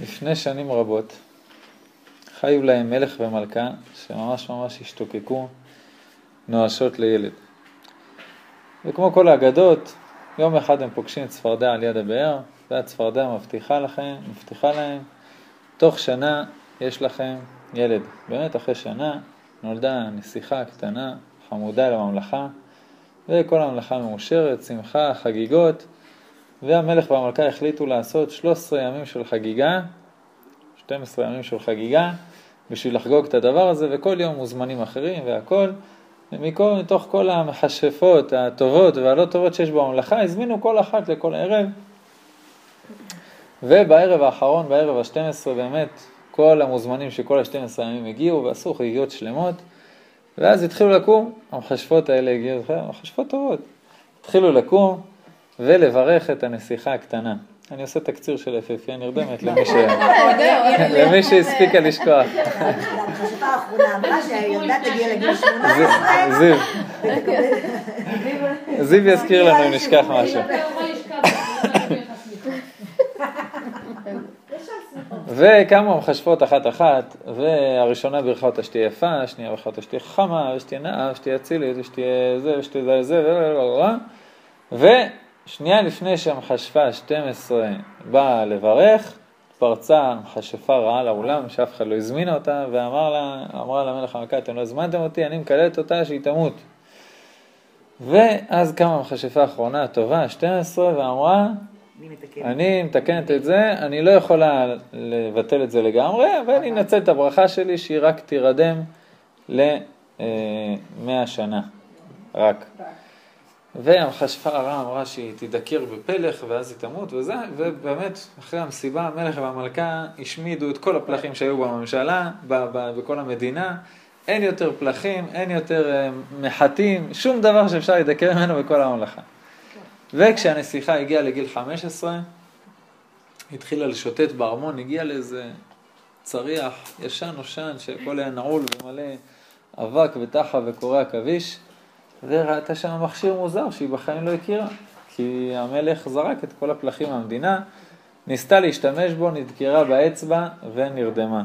לפני שנים רבות חיו להם מלך ומלכה שממש ממש השתוקקו נואשות לילד. וכמו כל האגדות, יום אחד הם פוגשים צפרדע על יד הבאר, והצפרדע מבטיחה לכם, מבטיחה להם, תוך שנה יש לכם ילד. באמת אחרי שנה נולדה נסיכה קטנה, חמודה לממלכה, וכל הממלכה מאושרת, שמחה, חגיגות, והמלך והמלכה החליטו לעשות 13 ימים של חגיגה, 12 ימים של חגיגה, בשביל לחגוג את הדבר הזה, וכל יום מוזמנים אחרים והכל. ומכל, מתוך כל המכשפות הטובות והלא טובות שיש בממלכה, הזמינו כל אחת לכל ערב. ובערב האחרון, בערב ה-12, באמת, כל המוזמנים של כל ה-12 ימים הגיעו ועשו חגיגות שלמות, ואז התחילו לקום, המכשפות האלה הגיעו, מכשפות טובות, התחילו לקום ולברך את הנסיכה הקטנה. אני עושה תקציר של יפהפייה נרדמת למי שהספיקה לשכוח. זיו. זיו יזכיר לנו אם נשכח משהו. וקמו המכשפות אחת אחת, והראשונה בירכה אותה שתהיה יפה, השנייה בירכה אותה שתהיה חכמה, ושתהיה נאה, ושתהיה אצילית, ושתהיה זה, ושתהיה זה, זה, ו... שנייה לפני שהמכשפה ה-12 באה לברך, פרצה המכשפה רעה לאולם, שאף אחד לא הזמינה אותה, ואמרה לה, למלך המלכה, אתם לא הזמנתם אותי, אני מקללת אותה שהיא תמות. ואז קמה המכשפה האחרונה, הטובה, ה-12, ואמרה, אני מתקנת את זה, אני לא יכולה לבטל את זה לגמרי, אבל אני אנצל את הברכה שלי שהיא רק תירדם ל-100 שנה, רק. והמכשפה הרע אמרה שהיא תדקר בפלך ואז היא תמות וזה, ובאמת אחרי המסיבה המלך והמלכה השמידו את כל הפלחים שהיו בממשלה, בכל המדינה, אין יותר פלחים, אין יותר uh, מחטים, שום דבר שאפשר לדקר ממנו בכל הממלכה. וכשהנסיכה הגיעה לגיל 15, התחילה לשוטט בארמון, הגיעה לאיזה צריח ישן נושן שהכל היה נעול ומלא אבק וטחה וקורי עכביש. וראתה שם מכשיר מוזר שהיא בחיים לא הכירה, כי המלך זרק את כל הפלחים מהמדינה, ניסתה להשתמש בו, נדקרה באצבע ונרדמה.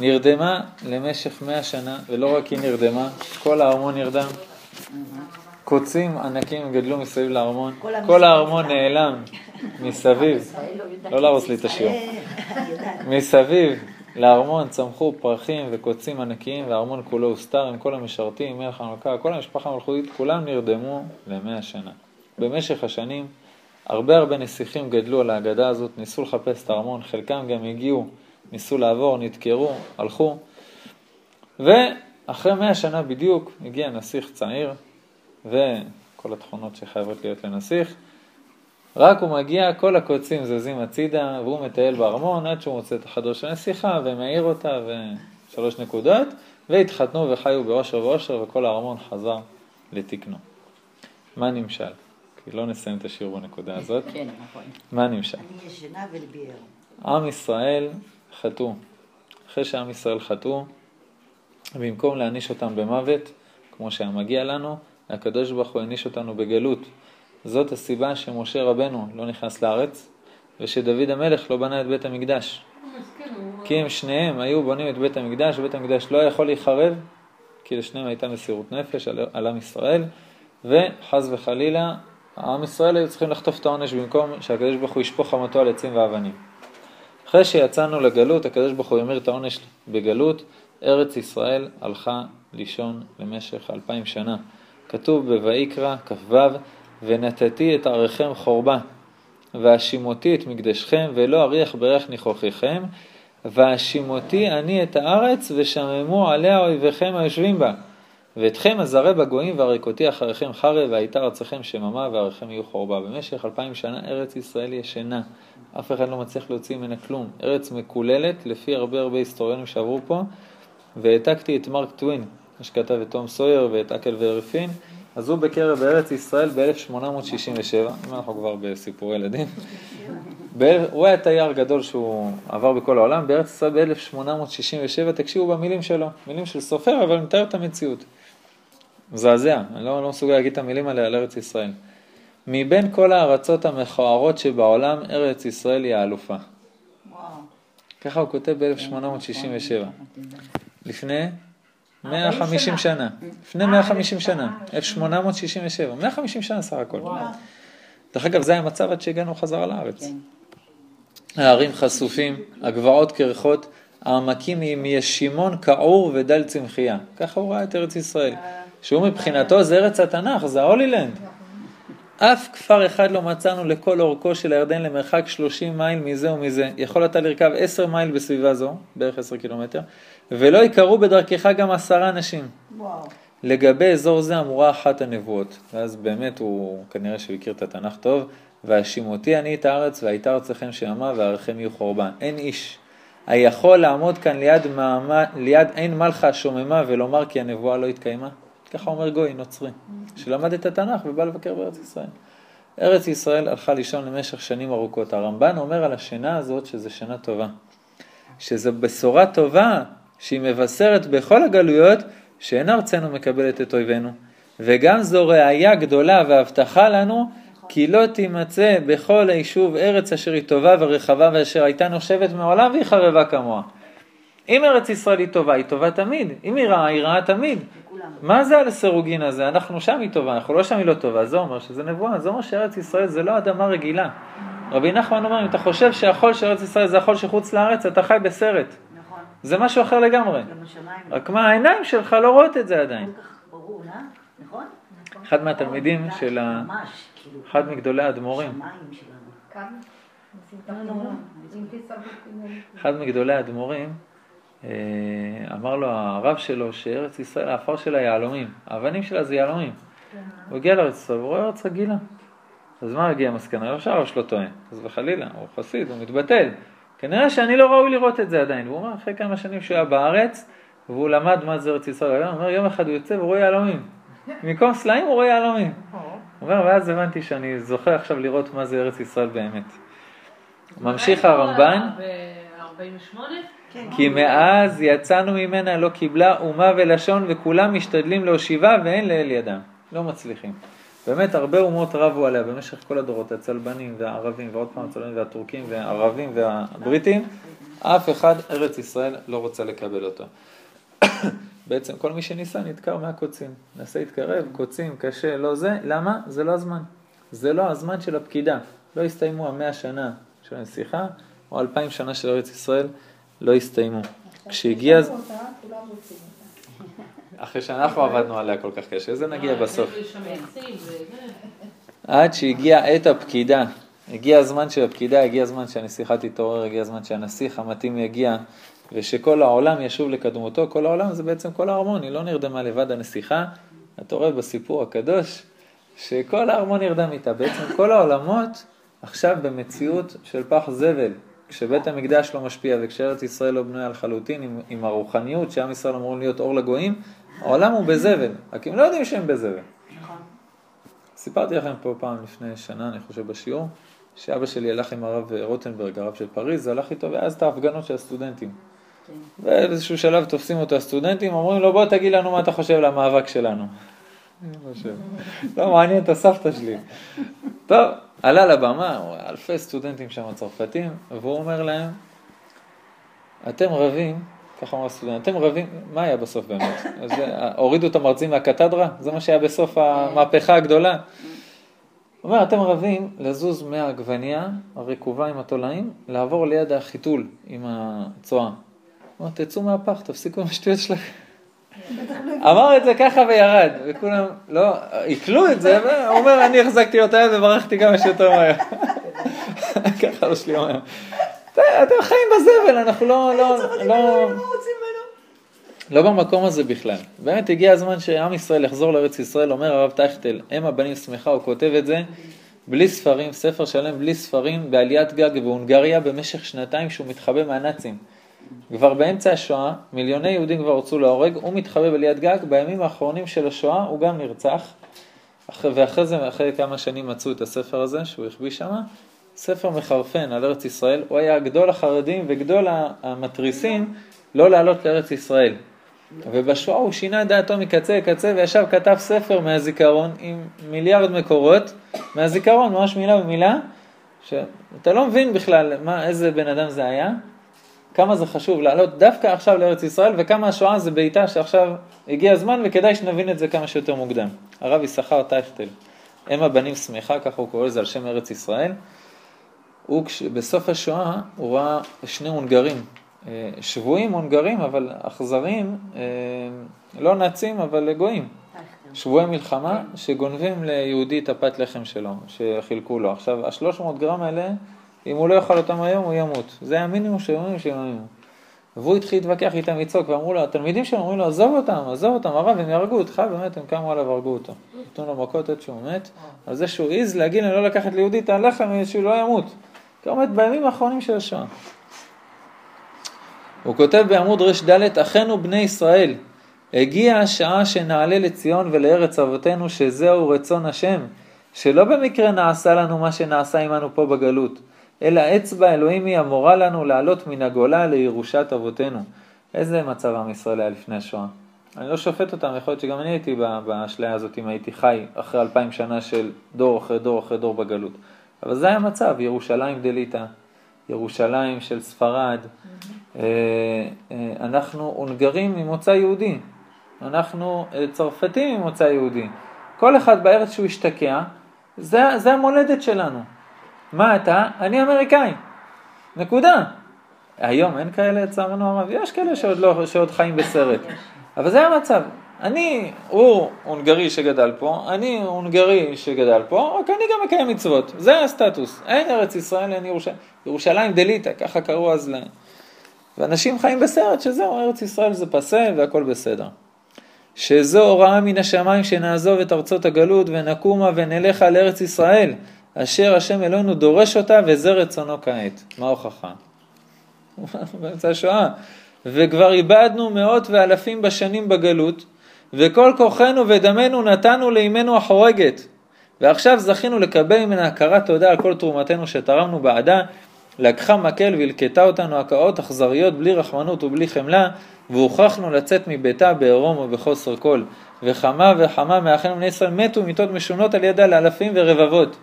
נרדמה למשך מאה שנה, ולא רק היא נרדמה, כל הארמון נרדם. קוצים ענקים גדלו מסביב לארמון, כל הארמון נעלם מסביב, לא להרוס לי את השיעור, מסביב לארמון צמחו פרחים וקוצים ענקיים והארמון כולו הוסתר עם כל המשרתים, מלך המלכה, כל המשפחה המלכותית, כולם נרדמו למאה שנה. במשך השנים הרבה הרבה נסיכים גדלו על ההגדה הזאת, ניסו לחפש את הארמון, חלקם גם הגיעו, ניסו לעבור, נדקרו, הלכו, ואחרי מאה שנה בדיוק הגיע נסיך צעיר וכל התכונות שחייבות להיות לנסיך, רק הוא מגיע, כל הקוצים זזים הצידה, והוא מטייל בארמון עד שהוא מוצא את החדר של הנסיכה ומעיר אותה ושלוש נקודות, והתחתנו וחיו באושר ואושר וכל הארמון חזר לתקנו. מה נמשל? כי לא נסיים את השיעור בנקודה הזאת. כן, נכון. מה נמשל? אני ישנה ולביאר. עם ישראל חטאו. אחרי שעם ישראל חטאו, במקום להעניש אותם במוות, כמו שהיה מגיע לנו, הקדוש ברוך הוא העניש אותנו בגלות. זאת הסיבה שמשה רבנו לא נכנס לארץ, ושדוד המלך לא בנה את בית המקדש. כי הם שניהם היו בונים את בית המקדש, ובית המקדש לא יכול להיחרב, כי לשניהם הייתה מסירות נפש על, על עם ישראל, וחס וחלילה, עם ישראל היו צריכים לחטוף את העונש במקום שהקדוש ברוך הוא ישפוך חמתו על עצים ואבנים. אחרי שיצאנו לגלות, הקדוש ברוך הוא ימיר את העונש בגלות, ארץ ישראל הלכה לישון למשך אלפיים שנה. כתוב בויקרא כ"ו ונתתי את עריכם חורבה, והשימותי את מקדשכם, ולא אריח ברך ניחוכיכם, והשימותי אני את הארץ, ושממו עליה אויביכם היושבים בה. ואתכם אזרה בגויים והריקותי אחריכם חרב, והייתה ארציכם שממה, ועריכם יהיו חורבה. במשך אלפיים שנה ארץ ישראל ישנה, אף אחד לא מצליח להוציא ממנה כלום. ארץ מקוללת, לפי הרבה הרבה היסטוריונים שעברו פה, והעתקתי את מרק טווין, מה שכתב את תום סויר ואת אקל והריפין, אז הוא בקרב בארץ ישראל ב-1867, אם אנחנו כבר בסיפורי ילדים, הוא היה תייר גדול שהוא עבר בכל העולם, בארץ ישראל ב-1867, תקשיבו במילים שלו, מילים של סופר, אבל מתאר את המציאות. מזעזע, אני לא, לא מסוגל להגיד את המילים האלה על ארץ ישראל. מבין כל הארצות המכוערות שבעולם, ארץ ישראל היא האלופה. ככה הוא כותב ב-1867. לפני 150 שנה. לפני 150 שנה. 1867. 150 שנה סך הכל. דרך אגב, זה היה המצב עד שהגענו חזרה לארץ. כן. הערים חשופים, הגבעות קרחות, העמקים עם ישימון כעור ודל צמחייה. ככה הוא ראה את ארץ ישראל. שהוא מבחינתו זה ארץ התנ"ך, זה ההולילנד. אף כפר אחד לא מצאנו לכל אורכו של הירדן למרחק 30 מייל מזה ומזה. יכול אתה לרכב 10 מייל בסביבה זו, בערך 10 קילומטר, ולא יקראו בדרכך גם עשרה אנשים. וואו. לגבי אזור זה אמורה אחת הנבואות. ואז באמת הוא כנראה שהוא הכיר את התנ"ך טוב. והשימותי אני את הארץ והייתה ארצכם שעמה ועריכם יהיו חורבן. אין איש היכול לעמוד כאן ליד, מעמה, ליד עין מלכה שוממה ולומר כי הנבואה לא התקיימה? ככה אומר גוי נוצרי, שלמד את התנ"ך ובא לבקר בארץ ישראל. ארץ ישראל הלכה לישון למשך שנים ארוכות. הרמב"ן אומר על השינה הזאת שזה שינה טובה. שזו בשורה טובה שהיא מבשרת בכל הגלויות שאין ארצנו מקבלת את אויבינו. וגם זו ראייה גדולה והבטחה לנו כי לא תימצא בכל היישוב ארץ אשר היא טובה ורחבה ואשר הייתה נושבת מעולם והיא חרבה כמוה. אם ארץ ישראל היא טובה, היא טובה תמיד. אם היא רעה, היא רעה תמיד. מה זה על הסירוגין הזה? אנחנו שם היא טובה, אנחנו לא שם היא לא טובה. זה אומר שזה נבואה, זה אומר שארץ ישראל זה לא אדמה רגילה. רבי נחמן אומר, אם אתה חושב שהחול של ארץ ישראל זה החול שחוץ לארץ, אתה חי בסרט. נכון. זה משהו אחר לגמרי. רק מה, העיניים שלך לא רואות את זה עדיין. אה? נכון? אחד מהתלמידים של ה... כאילו, אחד מגדולי האדמו"רים. אחד מגדולי האדמו"רים אה, אמר לו הרב שלו שארץ ישראל, האפר שלה יהלומים, האבנים שלה זה יהלומים. כן. הוא הגיע לארץ ישראל והוא רואה ארץ רגילה. אז מה הגיע המסקנה? לא שהרב שלו טועה, אז וחלילה, הוא חסיד, הוא מתבטל. כנראה שאני לא ראוי לראות את זה עדיין. והוא אומר, אחרי כמה שנים שהוא היה בארץ, והוא למד מה זה ארץ ישראל, הוא אומר, יום אחד הוא יוצא ורואה יהלומים. במקום סלעים הוא רואה יהלומים. הוא אומר, ואז הבנתי שאני זוכה עכשיו לראות מה זה ארץ ישראל באמת. ממשיך הרמב"ן. כן. כי מאז יצאנו ממנה לא קיבלה אומה ולשון וכולם משתדלים להושיבה ואין לאל ידם. לא מצליחים. באמת הרבה אומות רבו עליה במשך כל הדורות, הצלבנים והערבים ועוד פעם הצלבנים והטורקים והערבים והבריטים, אף אחד ארץ ישראל לא רוצה לקבל אותו. בעצם כל מי שניסה נדקר מהקוצים. נסה להתקרב, קוצים, קשה, לא זה, למה? זה לא הזמן. זה לא הזמן של הפקידה. לא הסתיימו המאה שנה של הנסיכה, או אלפיים שנה של ארץ ישראל, לא הסתיימו. כשהגיע... אחרי שאנחנו עבדנו עליה כל כך קשה, זה נגיע אה, בסוף. עד שהגיע עת הפקידה. הגיע הזמן של הפקידה, הגיע הזמן שהנסיכה תתעורר, הגיע הזמן שהנסיך המתאים יגיע. ושכל העולם ישוב לקדמותו, כל העולם זה בעצם כל ההרמוני, לא נרדמה לבד הנסיכה, אתה רואה בסיפור הקדוש שכל ההרמון נרדם איתה, בעצם כל העולמות עכשיו במציאות של פח זבל, כשבית המקדש לא משפיע וכשארץ ישראל לא בנויה לחלוטין עם, עם הרוחניות שעם ישראל אמורים להיות אור לגויים, העולם הוא בזבל, רק הם לא יודעים שהם בזבל. נכון. סיפרתי לכם פה פעם לפני שנה, אני חושב בשיעור, שאבא שלי הלך עם הרב רוטנברג, הרב של פריז, הלך איתו ואז את ההפגנות של הסטודנטים. באיזשהו שלב תופסים אותו הסטודנטים, אומרים לו בוא תגיד לנו מה אתה חושב על המאבק שלנו. לא מעניין את הסבתא שלי. טוב, עלה לבמה, אלפי סטודנטים שם צרפתים, והוא אומר להם, אתם רבים, ככה אמר הסטודנט, אתם רבים, מה היה בסוף באמת? אז אה, הורידו את המרצים מהקתדרה? זה מה שהיה בסוף המהפכה הגדולה? הוא אומר, אתם רבים לזוז מהעגבניה הרקובה עם התולעים, לעבור ליד החיתול עם הצואה. אמר, תצאו מהפח, תפסיקו עם השטויות שלכם. אמר את זה ככה וירד, וכולם, לא, עיכלו את זה, והוא אומר, אני החזקתי אותה וברחתי כמה שיותר מהר. ככה לא שלי אומר. אתם חיים בזבל, אנחנו לא, לא, לא, לא במקום הזה בכלל. באמת הגיע הזמן שעם ישראל יחזור לארץ ישראל, אומר הרב טייכטל, אם הבנים שמחה, הוא כותב את זה, בלי ספרים, ספר שלם בלי ספרים, בעליית גג בהונגריה במשך שנתיים שהוא מתחבא מהנאצים. כבר באמצע השואה, מיליוני יהודים כבר רצו להורג, הוא מתחבא בליד גג, בימים האחרונים של השואה הוא גם נרצח, ואחרי זה, אחרי כמה שנים מצאו את הספר הזה שהוא החביא שם, ספר מחרפן על ארץ ישראל, הוא היה גדול החרדים וגדול המתריסים לא לעלות לארץ ישראל. ובשואה הוא שינה את דעתו מקצה לקצה וישב כתב ספר מהזיכרון עם מיליארד מקורות מהזיכרון, ממש מילה במילה, שאתה לא מבין בכלל מה, איזה בן אדם זה היה, כמה זה חשוב לעלות דווקא עכשיו לארץ ישראל וכמה השואה זה בעיטה שעכשיו הגיע הזמן וכדאי שנבין את זה כמה שיותר מוקדם. הרב יששכר טייכטל, אם הבנים שמחה, ככה הוא קורא לזה על שם ארץ ישראל, הוא בסוף השואה הוא ראה שני הונגרים, אה, שבויים הונגרים אבל אכזריים, אה, לא נאצים אבל גויים. שבויי מלחמה שגונבים ליהודי את הפת לחם שלו, שחילקו לו. עכשיו, השלוש מאות גרם האלה, אם הוא לא יאכל אותם היום, הוא ימות. זה המינימום של ימים של ימים. והוא התחיל להתווכח איתם לצעוק, ואמרו לו, התלמידים שלו אומרים לו, עזוב אותם, עזוב אותם, הרב, הם יהרגו אותך, באמת, הם קמו עליו והרגו אותו. נתנו לו מכות עד שהוא מת, על זה שהוא העז להגיד להם לא לקחת ליהודי את הלחם, שהוא לא ימות. כלומר, בימים האחרונים של השואה. הוא כותב בעמוד ר"ד, אחינו בני ישראל, הגיעה השעה שנעלה לציון ולארץ אבותינו שזהו רצון השם, שלא במקרה נעשה לנו מה שנעשה עמנו פה בגלות, אלא אצבע אלוהים היא המורה לנו לעלות מן הגולה לירושת אבותינו. איזה מצב עם ישראל היה לפני השואה? אני לא שופט אותם, יכול להיות שגם אני הייתי באשליה הזאת אם הייתי חי אחרי אלפיים שנה של דור אחרי דור אחרי דור בגלות. אבל זה היה המצב, ירושלים דליטה, ירושלים של ספרד, mm-hmm. אנחנו הונגרים ממוצא יהודי, אנחנו אה, צרפתים ממוצא יהודי. כל אחד בארץ שהוא השתקע, זה, זה המולדת שלנו. מה אתה? אני אמריקאי. נקודה. היום אין כאלה לצערנו הרב, יש כאלה שעוד, לא, שעוד חיים בסרט. אבל זה המצב. אני, הוא הונגרי שגדל פה, אני הונגרי שגדל פה, רק אני גם מקיים מצוות. זה הסטטוס. אין ארץ ישראל, אין ירושלים. ירושלים דליטה, ככה קראו אז להם. ואנשים חיים בסרט שזהו, ארץ ישראל זה פסה והכל בסדר. שזו הוראה מן השמיים שנעזוב את ארצות הגלות ונקומה ונלך על ארץ ישראל, אשר השם אלוהינו דורש אותה וזה רצונו כעת. מה ההוכחה? באמצע השואה. וכבר איבדנו מאות ואלפים בשנים בגלות, וכל כוחנו ודמנו נתנו לאימנו החורגת. ועכשיו זכינו לקבל ממנה הכרת תודה על כל תרומתנו שתרמנו בעדה, לקחה מקל והלקטה אותנו הכאות אכזריות בלי רחמנות ובלי חמלה, והוכרחנו לצאת מביתה בעירום ובחוסר כל. וכמה וכמה מאחינו בני ישראל מתו מיתות משונות על ידה לאלפים ורבבות.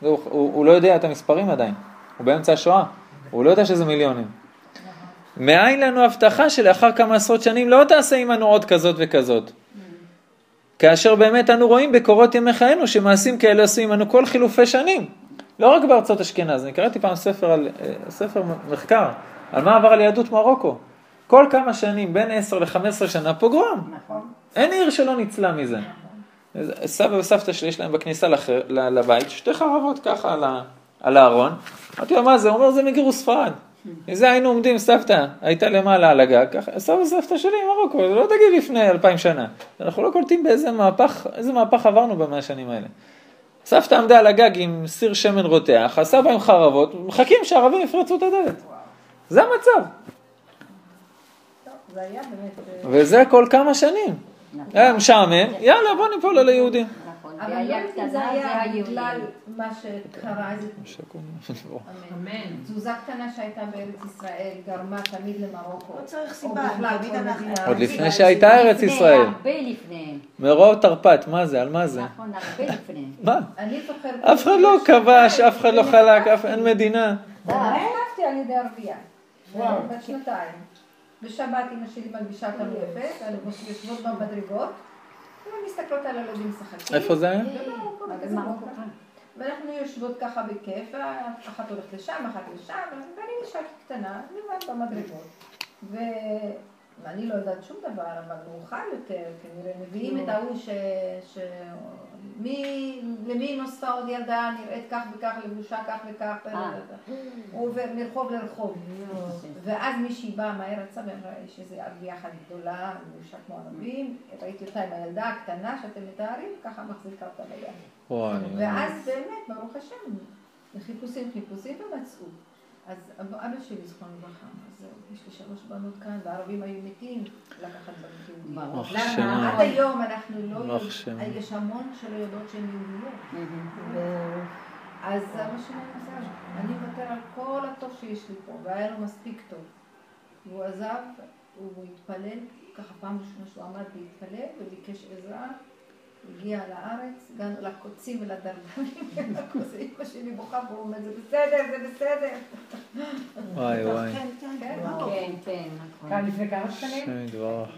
הוא, הוא, הוא לא יודע את המספרים עדיין, הוא באמצע השואה, הוא לא יודע שזה מיליונים. מאין לנו הבטחה שלאחר כמה עשרות שנים לא תעשה עמנו עוד כזאת וכזאת. כאשר באמת אנו רואים בקורות ימי חיינו שמעשים כאלה עושים עמנו כל חילופי שנים. לא רק בארצות אשכנז, אני קראתי פעם ספר, על, אה, ספר מחקר על מה עבר על יהדות מרוקו. כל כמה שנים, בין 10 ל-15 שנה, פוגרום. נכון. אין עיר שלא ניצלה מזה. נכון. סבא וסבתא שלי יש להם בכניסה לח... לבית שתי חרבות ככה על הארון. אמרתי לו, מה זה? הוא אומר, זה מגירוש ספרד. זה היינו עומדים, סבתא הייתה למעלה על הגג, סבא וסבתא שלי מרוקו, לא תגיד לפני אלפיים שנה. אנחנו לא קולטים באיזה מהפך, איזה מהפך עברנו במאה השנים האלה. סבתא עמדה על הגג עם סיר שמן רותח, הסבא עם חרבות, מחכים שהערבים יפרצו את הדלת. זה המצב. אה, וזה כל כמה שנים. נכון. היה משעמם, יאללה בוא ניפול על היהודים. אבל לא אם זה היה בגלל מה שקרה, איזה תזוזה קטנה שהייתה בארץ ישראל גרמה תמיד למרוקו. לא צריך סיבה, עוד לפני שהייתה ארץ ישראל. הרבה לפני. מרוב תרפ"ט, מה זה? על מה זה? נכון, הרבה לפני. מה? אף אחד לא כבש, אף אחד לא חלק, אין מדינה. נהפתי על ידי ערבייה. בת שנתיים. בשבת אמא שלי מלבישה אותנו יפה, אנחנו יושבות במדרגות. מסתכלות על הילדים משחקים. איפה זה היה? ואנחנו יושבות ככה בכיף, אחת הולכת לשם, אחת לשם, ואני אישה קטנה, לבד במדרגות. ואני לא יודעת שום דבר, אבל מאוחר יותר, כנראה מביאים את ההוא ש... מי, למי נוספה עוד ילדה נראית כך וכך, לבושה כך וכך, אה. הוא עובר מרחוב לרחוב. ואז מישהי באה מהר רצה ואמרה, יש איזו ערבייה אחת גדולה, לבושה כמו ערבים, ראיתי אותה עם הילדה הקטנה שאתם מתארים, ככה מחזיקה אותה ביד. ואז באמת, ברוך השם, חיפושים חיפושים ומצאו. אז אבא שלי, זכרונו לברכה, אז יש לי שלוש בנות כאן, והערבים היו מתים לקחת בנות יהודיות. למה? עד היום אנחנו לא יודעים, יש המון שלא יודעות שהן יהודיות. אז אבא שלי עזב, אני מוותר על כל הטוב שיש לי פה, והיה לו מספיק טוב. והוא עזב, הוא התפלל, ככה פעם ראשונה שהוא עמד להתפלל וביקש עזרה, הגיע לארץ, הגענו לקוצים ולדרדרים, אמא שלי בוכה והוא אומר, זה בסדר, זה בסדר. וואי וואי. כן, כן, כן. כן, כן, נכון. כאן לפני כמה שנים? השם יתברך.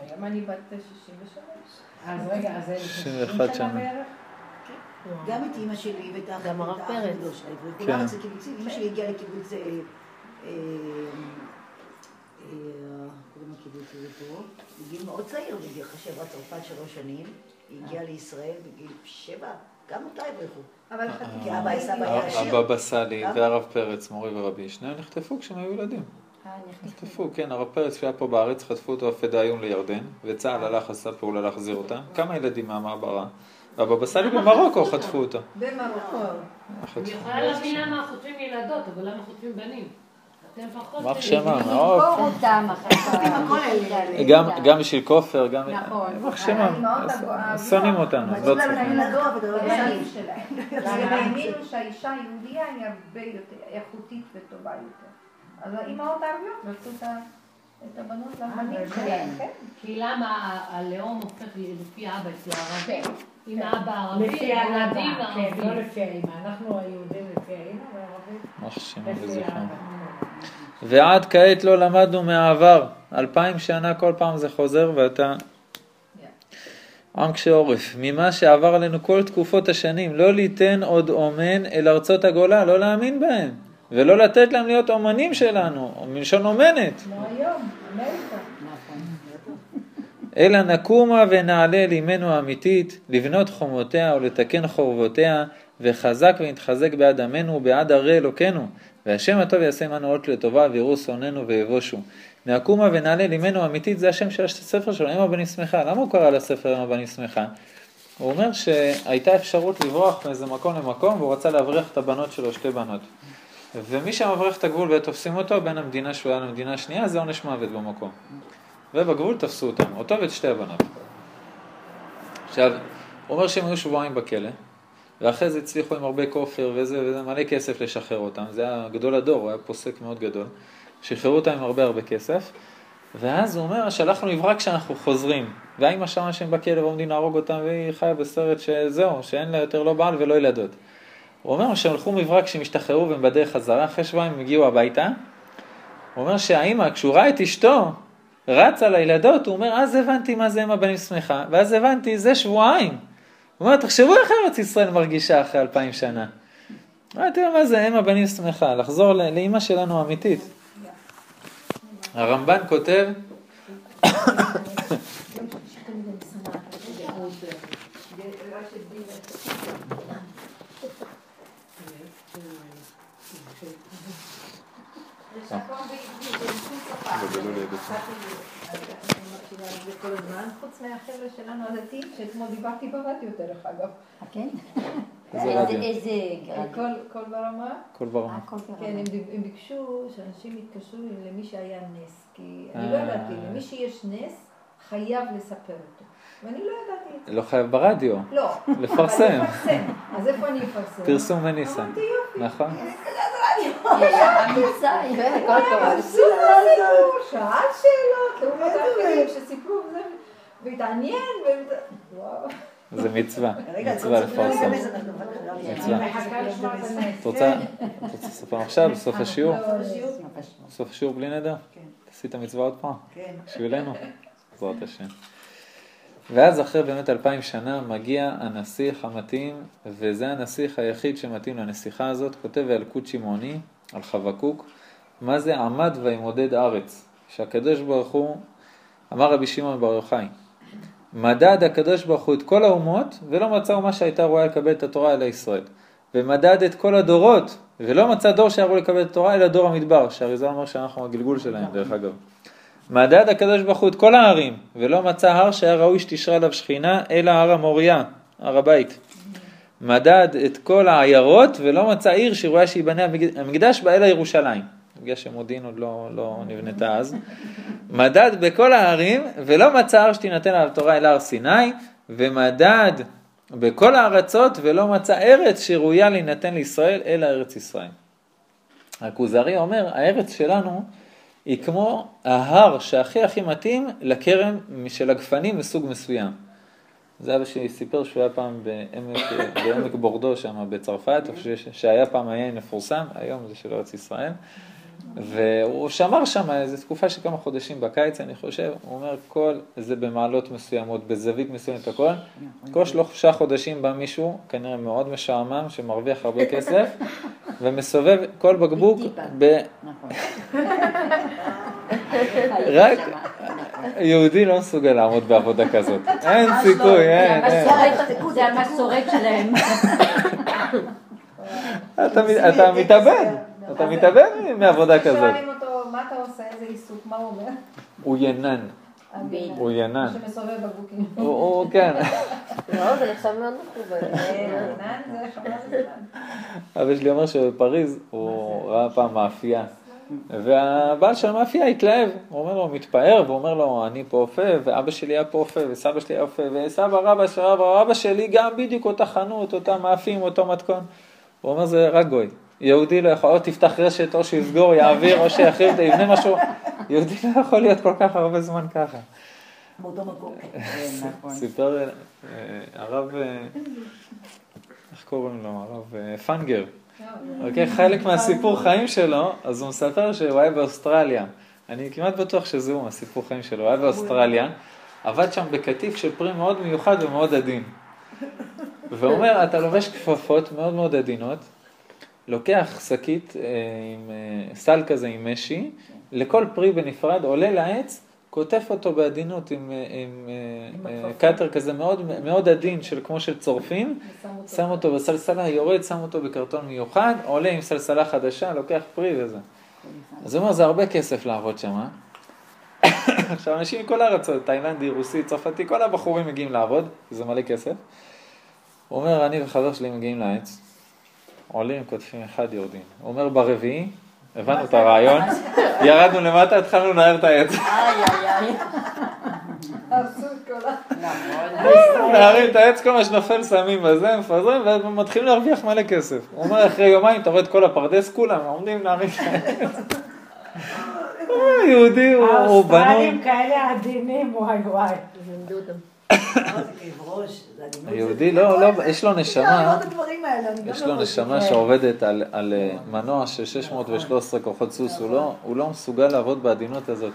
היום אני בת 63. אז רגע, אז זה 61 60 שנה. בערך? גם את אימא שלי ואת האח גם הרב פרץ. כן. וכולם אצל קיבוצים, אימא שלי הגיעה לקיבוץ, אה, אה, אה, קוראים לקיבוץ הזה פה, בגיל מאוד צעיר, בגיל שעברה צרפת שלוש שנים, היא הגיעה לישראל בגיל שבע, גם אותה הבריחו. אבל אה, כי אבא סבא היה עשיר. הבבא סאלי? והרב פרץ, מורי ורבי, שניהם נחטפו כשהם היו ילדים. אה. נחטפו, כן, הרב פרץ שהיה פה בארץ, חטפו אותו הפדאיון לירדן, וצה"ל הלך, עשה פעולה להחזיר אותם. כמה ילדים מהמעברה? והבבא סאלי במרוקו חטפו אותו. במרוקו. חטפו. אני יכולה להבין למה חוטפים ילדות, אבל למה חוטפים בנים? אתם לפחות... יימח הכל האלה. גם, גם בשביל כופר, גם... נכון. יימח אז שונאים אותנו, אבל לא להם צריכים. ילדות, אבל לא האמינו שהאישה היהודייה היא הרבה יותר איכותית וטובה יותר. אז האימהות הערביות רצו את הבנות לבנים באמת? שלהם, כן. כי למה הלאום הופך לפי אבא אצל הערבים? כן. אם האבא ערבי, לפי הילדים כן, לא. לפי האמא. אנחנו היהודים לפי האמא והערבים לפי. האבא. ועד כעת לא למדנו מהעבר. אלפיים שנה כל פעם זה חוזר ואתה עם קשה עורף. ממה שעבר עלינו כל תקופות השנים, לא ליתן עוד אומן אל ארצות הגולה, לא להאמין בהם. ולא לתת להם להיות אומנים שלנו, מלשון אומנת. כמו היום, אמריקה. אלא נקומה ונעלה אל אמנו האמיתית, לבנות חומותיה ולתקן חורבותיה, וחזק ונתחזק בעד עמנו ובעד ערי אלוקינו. והשם הטוב יעשה עמנו אות לטובה, ויראו שונאינו ויבושו. נקומה ונעלה אל אמנו האמיתית, זה השם של הספר שלו, אם הבנים שמחה. למה הוא קרא לספר אם הבנים שמחה? הוא אומר שהייתה אפשרות לברוח מאיזה מקום למקום, והוא רצה להבריח את הבנות שלו, שתי בנות. ומי שמבריח את הגבול ותופסים אותו, בין המדינה שהוא היה למדינה השנייה, זה עונש מוות במקום. ובגבול תפסו אותם, אותו ואת שתי הבנות. עכשיו, הוא אומר שהם היו שבועיים בכלא, ואחרי זה הצליחו עם הרבה כופר וזה, וזה מלא כסף לשחרר אותם, זה היה גדול הדור, הוא היה פוסק מאוד גדול. שחררו אותם עם הרבה הרבה כסף, ואז הוא אומר, שלחנו מברק כשאנחנו חוזרים, והאימא שמה שהם בכלא ועומדים להרוג אותם, והיא חיה בסרט שזהו, שאין לה יותר לא בעל ולא ילדות. הוא אומר שהם הלכו מברק כשהם השתחררו והם בדרך חזרה, אחרי שבועיים הם הגיעו הביתה, הוא אומר שהאימא, כשהוא ראה את אשתו, רץ על הילדות, הוא אומר, אז הבנתי מה זה אם הבנים שמחה, ואז הבנתי, זה שבועיים. הוא אומר, תחשבו איך ארץ ישראל מרגישה אחרי אלפיים שנה. לו, מה זה אם הבנים שמחה? לחזור לאימא שלנו האמיתית. הרמב"ן כותב, חוץ מהחבר'ה שלנו הדתיים, שאתמול דיברתי ברדיו דרך אגב. כן? איזה רדיו? איזה כל ברמה. כל ברמה. כן. הם, ביקשו שאנשים יתקשרו למי שהיה נס, כי אני לא. ידעתי, למי שיש נס, חייב לספר אותו. ואני לא ידעתי את זה. לא חייב ברדיו, לא. לפרסם. אז איפה אני אפרסם? פרסום וניסן. אמרתי יופי. נכון? כל סיפור, שאל שאלות, לעומת האחרים שסיפרו וזה, והתעניין. זה מצווה, רגע, מצווה לא לפרסם. מצווה. את רוצה את רוצה לספר עכשיו, בסוף השיעור? לא, שיעור. בסוף השיעור בלי נדר? כן. תעשי את המצווה עוד פעם, כן. בשבילנו, בעזרת השם. ואז אחרי באמת אלפיים שנה מגיע הנסיך המתאים, וזה הנסיך היחיד שמתאים לנסיכה הזאת, כותב אלקוט שמעוני על חבקוק, מה זה עמד וימודד ארץ, שהקדוש ברוך הוא, אמר רבי שמעון בר יוחאי, מדד הקדוש ברוך הוא את כל האומות, ולא מצא אומה שהייתה ראויה לקבל את התורה אלא ישראל. ומדד את כל הדורות, ולא מצא דור שהיה ראוי לקבל את התורה אלא דור המדבר, שהאריזה אומר שאנחנו הגלגול שלהם דרך אגב. מדד הקדוש ברוך הוא את כל הערים, ולא מצא הר שהיה ראוי שתשרה עליו שכינה, אלא הר המוריה, הר הבית. מדד את כל העיירות, ולא מצא עיר שראויה המקד- המקדש בה אלא ירושלים. בגלל שמודיעין עוד לא, לא נבנתה אז. מדד בכל הערים, ולא מצא הר שתינתן עליו תורה אלא הר סיני, ומדד בכל הארצות, ולא מצא ארץ שראויה להינתן לישראל אלא ארץ ישראל. הכוזרי אומר, הארץ שלנו היא כמו ההר שהכי הכי מתאים לכרם של הגפנים מסוג מסוים. זה אבא שלי סיפר שהוא היה פעם בעמק, בעמק בורדו שם בצרפת, שהיה פעם היין מפורסם, היום זה של ארץ ישראל, והוא שמר שם איזו תקופה של כמה חודשים בקיץ, אני חושב, הוא אומר, כל זה במעלות מסוימות, בזווית מסוימת, הכל, כל שלושה חודשים בא מישהו, כנראה מאוד משעמם, שמרוויח הרבה כסף, ומסובב כל בקבוק. ב... נכון. רק יהודי לא מסוגל לעמוד בעבודה כזאת. אין סיכוי, אין, אין. זה המסורת שלהם. אתה מתאבד, אתה מתאבד מעבודה כזאת. שואלים אותו, מה אתה עושה, איזה עיסוק, מה הוא אומר? הוא ינן. הוא ינן. שמסובב בקבוקים. הוא- כן. לא, זה נחשב מאוד הזמן. אבא שלי אומר שבפריז הוא ראה פעם מאפייה. והבעל של המאפייה התלהב, הוא אומר לו, הוא מתפאר, והוא אומר לו, אני פה אופה, ואבא שלי היה פה אופה, וסבא שלי היה אופה, וסבא רבא של רבא, רבא שלי גם בדיוק אותה חנות, אותה מאפים, אותו מתכון. הוא אומר, זה רק גוי. יהודי לא יכול, או תפתח רשת, או שיסגור, יעביר, או שיחריב, יבנה משהו. יהודי לא יכול להיות כל כך הרבה זמן ככה. באותו מקום. כן, נכון. סיפר אה, הרב, אה, איך קוראים לו? הרב אה, פנגר. אוקיי, חלק מהסיפור חיים שלו, אז הוא מספר שהוא היה באוסטרליה. אני כמעט בטוח שזה הוא, הסיפור חיים שלו. הוא היה באוסטרליה, עבד שם בקטיף של פרי מאוד מיוחד ומאוד עדין. והוא אומר, אתה לובש כפפות מאוד מאוד עדינות, לוקח שקית אה, עם אה, סל כזה עם משי, לכל פרי בנפרד, עולה לעץ, קוטף אותו בעדינות עם, אה, עם, אה, קאטר כזה מאוד, מאוד עדין, של, כמו של צורפים, שם אותו בסלסלה, יורד, שם אותו בקרטון מיוחד, עולה עם סלסלה חדשה, לוקח פרי וזה. אז הוא אומר, זה הרבה כסף לעבוד שם. אה?" עכשיו, אנשים מכל הארץ, תאילנדי, רוסי, צרפתי, כל הבחורים מגיעים לעבוד, זה מלא כסף. הוא אומר, אני וחבר שלי מגיעים לעץ, עולים, קוטפים אחד, יורדים. הוא אומר, ברביעי, הבנו את הרעיון, ירדנו למטה, התחלנו לנער את העץ. איי, איי, איי. נערים את העץ, כל מה שנופל שמים בזה, מפזרים, ומתחילים להרוויח מלא כסף. הוא אומר, אחרי יומיים אתה רואה את כל הפרדס, כולם עומדים להרים את העץ. אה, יהודי הוא הוא בנוי. האוסטרלים כאלה עדינים, וואי וואי. היהודי לא, לא, יש לו נשמה, האלה, אני גם יש לא לו. נשמה שעובדת על, על אה, מנוע של 613 כוחות סוס, הוא לא, הוא לא מסוגל לעבוד בעדינות הזאת.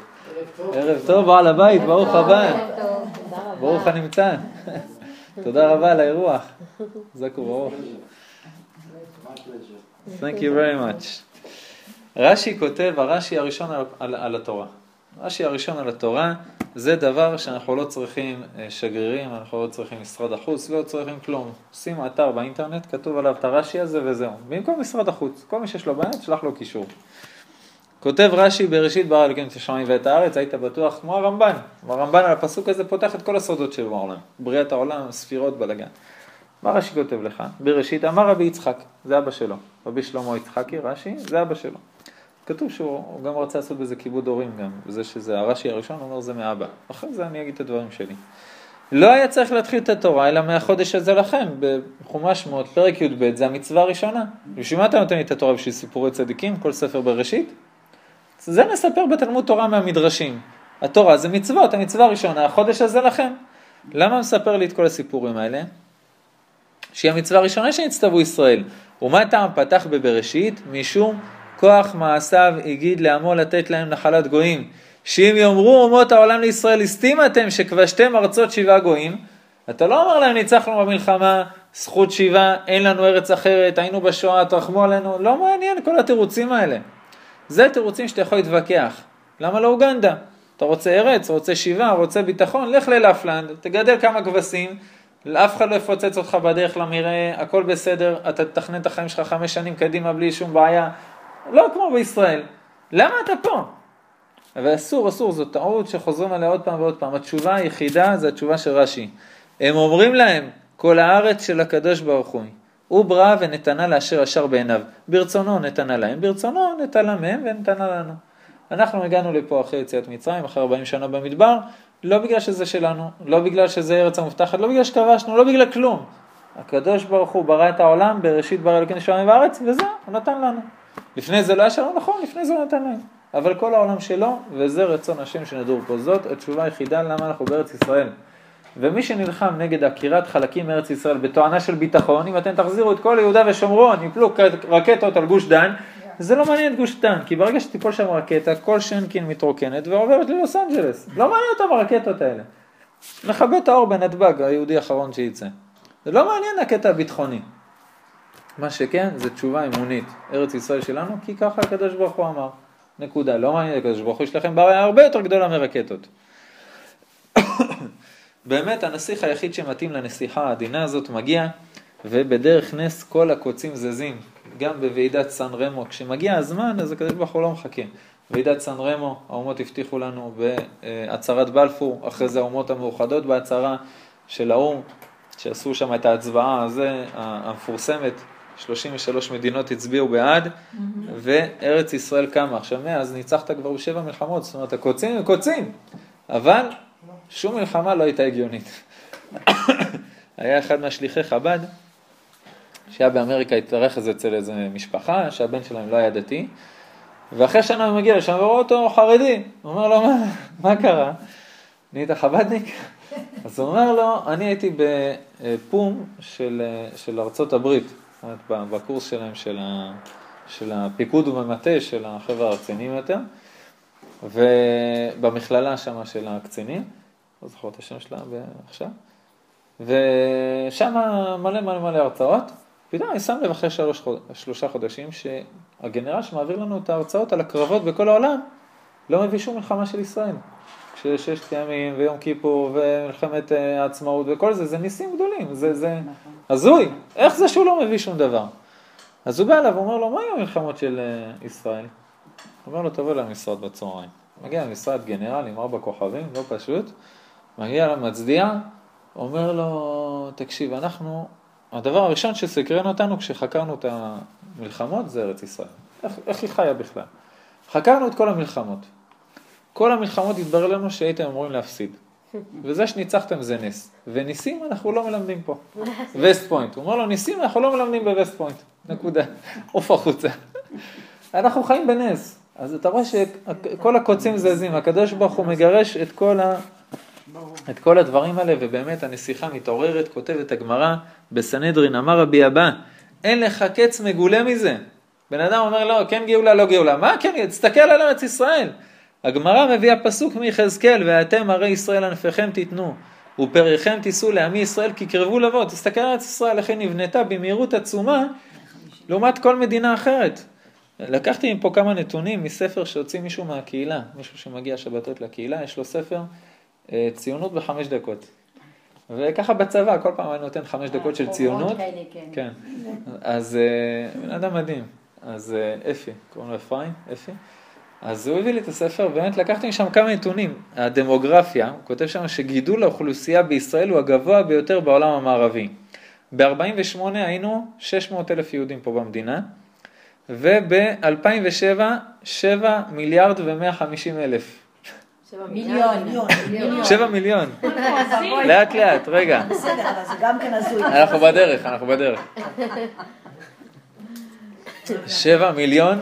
ערב טוב, בעל הבית, ברוך הבא. ברוך הנמצא. תודה רבה על האירוח. חזק וברוך. Thank you very much. רש"י כותב, הרש"י הראשון על, על, על התורה. רש"י הראשון על התורה זה דבר שאנחנו לא צריכים אה, שגרירים, אנחנו לא צריכים משרד החוץ, לא צריכים כלום. שים אתר באינטרנט, כתוב עליו את הרש"י הזה וזהו. במקום משרד החוץ, כל מי שיש לו בעיה, תשלח לו קישור. כותב רש"י בראשית ברא אלוקים את השמיים ואת הארץ, היית בטוח כמו הרמב"ן. הרמב"ן על הפסוק הזה פותח את כל הסודות שלו בעולם. בריאת העולם, ספירות, בלאגן. מה רש"י כותב לך? בראשית אמר רבי יצחק, זה אבא שלו. רבי שלמה יצחקי, רש"י, זה אבא שלו. כתוב שהוא הוא גם רצה לעשות בזה כיבוד הורים גם, זה שזה הרש"י הראשון, אומר זה מאבא. אחרי זה אני אגיד את הדברים שלי. לא היה צריך להתחיל את התורה, אלא מהחודש הזה לכם, בחומש שמות, פרק י"ב, זה המצווה הראשונה. בשביל מה אתה נותן לי את התורה בשביל סיפורי צדיקים, כל ספר בראשית? זה נספר בתלמוד תורה מהמדרשים. התורה זה מצוות, המצווה הראשונה, החודש הזה לכם. למה מספר לי את כל הסיפורים האלה? שהיא המצווה הראשונה שנצטוו ישראל. ומה טעם פתח בבראשית? משום כוח מעשיו הגיד לעמו לתת להם נחלת גויים. שאם יאמרו אומות העולם לישראל, הסתים אתם שכבשתם ארצות שבעה גויים, אתה לא אומר להם ניצחנו במלחמה, זכות שיבה, אין לנו ארץ אחרת, היינו בשואה, תרחמו עלינו, לא מעניין כל התירוצים האלה. זה תירוצים שאתה יכול להתווכח. למה לא אוגנדה? אתה רוצה ארץ, רוצה שיבה, רוצה ביטחון, לך ללפלנד, תגדל כמה כבשים, אף אחד לא יפוצץ אותך בדרך למרעה, הכל בסדר, אתה תתכנן את החיים שלך חמש שנים קדימה בלי שום בעיה. לא כמו בישראל. למה אתה פה? אבל אסור, אסור, זו טעות שחוזרים עליה עוד פעם ועוד פעם. התשובה היחידה זה התשובה של רש"י. הם אומרים להם, כל הארץ של הקדוש ברוך הוא. הוא ברא ונתנה לאשר ישר בעיניו. ברצונו נתנה להם, ברצונו נתנה מהם ונתנה לנו. אנחנו הגענו לפה אחרי יציאת מצרים, אחרי 40 שנה במדבר, לא בגלל שזה שלנו, לא בגלל שזה ארץ המובטחת, לא בגלל שכבשנו, לא בגלל כלום. הקדוש ברוך הוא ברא את העולם, בראשית ברא אלוקים שמיים וארץ, וזהו, הוא נתן לנו. לפני זה לא היה שלנו, נכון, לפני זה הוא נתן להם. אבל כל העולם שלו, וזה רצון השם שנדור פה. זאת התשובה היחידה למה אנחנו בארץ ישראל. ומי שנלחם נגד עקירת חלקים מארץ ישראל בתואנה של ביטחון, אם אתם תחזירו את כל יהודה ושומרון, יפלו רקטות על גוש דן, זה לא מעניין את גוש דן, כי ברגע שתיפול שם רקטה, כל שנקין מתרוקנת ועוברת ללוס אנג'לס. לא מעניין אותם הרקטות האלה. מכבה את האור בנתב"ג, היהודי האחרון שייצא. זה לא מעניין הקטע הביטחוני. מה שכן, זה תשובה אמונית. ארץ ישראל שלנו, כי ככה הקדוש ברוך הוא אמר. נקודה. לא מעניין הקדוש ברוך הוא, יש לכם בעיה הרבה יותר גדולה מרקטות. באמת הנסיך היחיד שמתאים לנסיכה העדינה הזאת מגיע, ובדרך נס כל הקוצים זזים, גם בוועידת סן רמו. כשמגיע הזמן, אז הקדוש ברוך הוא לא מחכה. ועידת סן רמו, האומות הבטיחו לנו בהצהרת בלפור, אחרי זה האומות המאוחדות בהצהרה של האו"ם, שעשו שם את ההצבעה הזה, המפורסמת, 33 מדינות הצביעו בעד, mm-hmm. וארץ ישראל קמה. עכשיו מאז ניצחת כבר בשבע מלחמות, זאת אומרת הקוצים הם קוצים, אבל שום מלחמה לא הייתה הגיונית. היה אחד מהשליחי חב"ד, שהיה באמריקה, התארח איזה אצל איזה משפחה, שהבן שלהם לא היה דתי, ואחרי שנה הוא מגיע לשם ורואה אותו חרדי, הוא אומר לו, מה, מה קרה? נהיית חב"דניק? אז הוא אומר לו, אני הייתי בפום של, של ארצות הברית, אומרת, בקורס שלהם של, ה, של הפיקוד ובמטה של החבר'ה הרציניים יותר, ובמכללה שם של הקצינים, לא זוכר את השם שלה עכשיו, ושם מלא מלא מלא הרצאות, פתאום אני שם לב אחרי שלוש, שלושה חודשים שהגנרל שמעביר לנו את ההרצאות על הקרבות בכל העולם לא מביא שום מלחמה של ישראל. ששת ימים ויום כיפור ומלחמת אה, העצמאות וכל זה, זה ניסים גדולים, זה, זה הזוי, איך זה שהוא לא מביא שום דבר? אז הוא בא אליו ואומר לו, מה היו המלחמות של אה, ישראל? הוא אומר לו, תבוא למשרד בצהריים. מגיע למשרד גנרל עם ארבע כוכבים, לא פשוט, מגיע למצדיע, אומר לו, תקשיב, אנחנו, הדבר הראשון שסקרן אותנו כשחקרנו את המלחמות זה ארץ ישראל. איך, איך היא חיה בכלל? חקרנו את כל המלחמות. כל המלחמות התברר לנו שהייתם אמורים להפסיד. וזה שניצחתם זה נס. וניסים אנחנו לא מלמדים פה. וסט פוינט. הוא אומר לו, ניסים אנחנו לא מלמדים בווסט פוינט. נקודה. עוף החוצה. אנחנו חיים בנס. אז אתה רואה שכל הקוצים זזים, הקדוש ברוך הוא מגרש את כל, ה... את כל הדברים האלה, ובאמת הנסיכה מתעוררת, כותבת הגמרא בסנהדרין, אמר רבי אבא, אין לך קץ מגולה מזה. בן אדם אומר לא, כן גאולה, לא גאולה. מה כן? תסתכל על ארץ ישראל. הגמרא מביאה פסוק מיחזקאל, ואתם הרי ישראל ענפיכם תיתנו, ופריכם תישאו לעמי ישראל כי קרבו לבוא. תסתכל על ארץ ישראל, איך היא נבנתה במהירות עצומה, לעומת כל מדינה אחרת. לקחתי מפה כמה נתונים מספר שהוציא מישהו מהקהילה, מישהו שמגיע שבתות לקהילה, יש לו ספר אה, ציונות בחמש דקות. וככה בצבא, כל פעם אני נותן חמש דקות של ציונות. כן. אז אה, בן אדם מדהים. אז אה, אפי, קוראים לו אפרים, אפי. אז הוא הביא לי את הספר, באמת לקחתי משם כמה נתונים. הדמוגרפיה, הוא כותב שם שגידול האוכלוסייה בישראל הוא הגבוה ביותר בעולם המערבי. ב-48 היינו 600 אלף יהודים פה במדינה, וב-2007 7 מיליארד ו-150 אלף. מיליון. 7 מיליון. לאט לאט, רגע. בסדר, אבל זה גם כן הזוי. אנחנו בדרך, אנחנו בדרך. 7 מיליון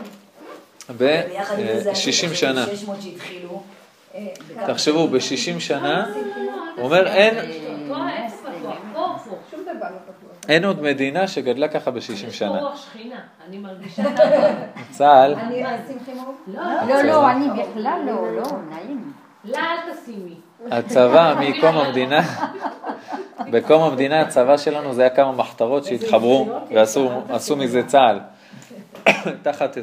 ביחד עם זה, ב-60 שנה. 600 שהתחילו. אה, תחשבו, ב-60 שנה, הוא אומר אין, לא. אין עוד מדינה שגדלה ככה ב-60 יש פה שנה. שכינה, אני מרגישה. צה"ל. לא, לא, לא, אני בכלל לא, לא, נעים. לה אל תשימי. הצבא מקום המדינה, בקום המדינה הצבא שלנו זה היה כמה מחתרות שהתחברו ועשו מזה צה"ל. תחת אה,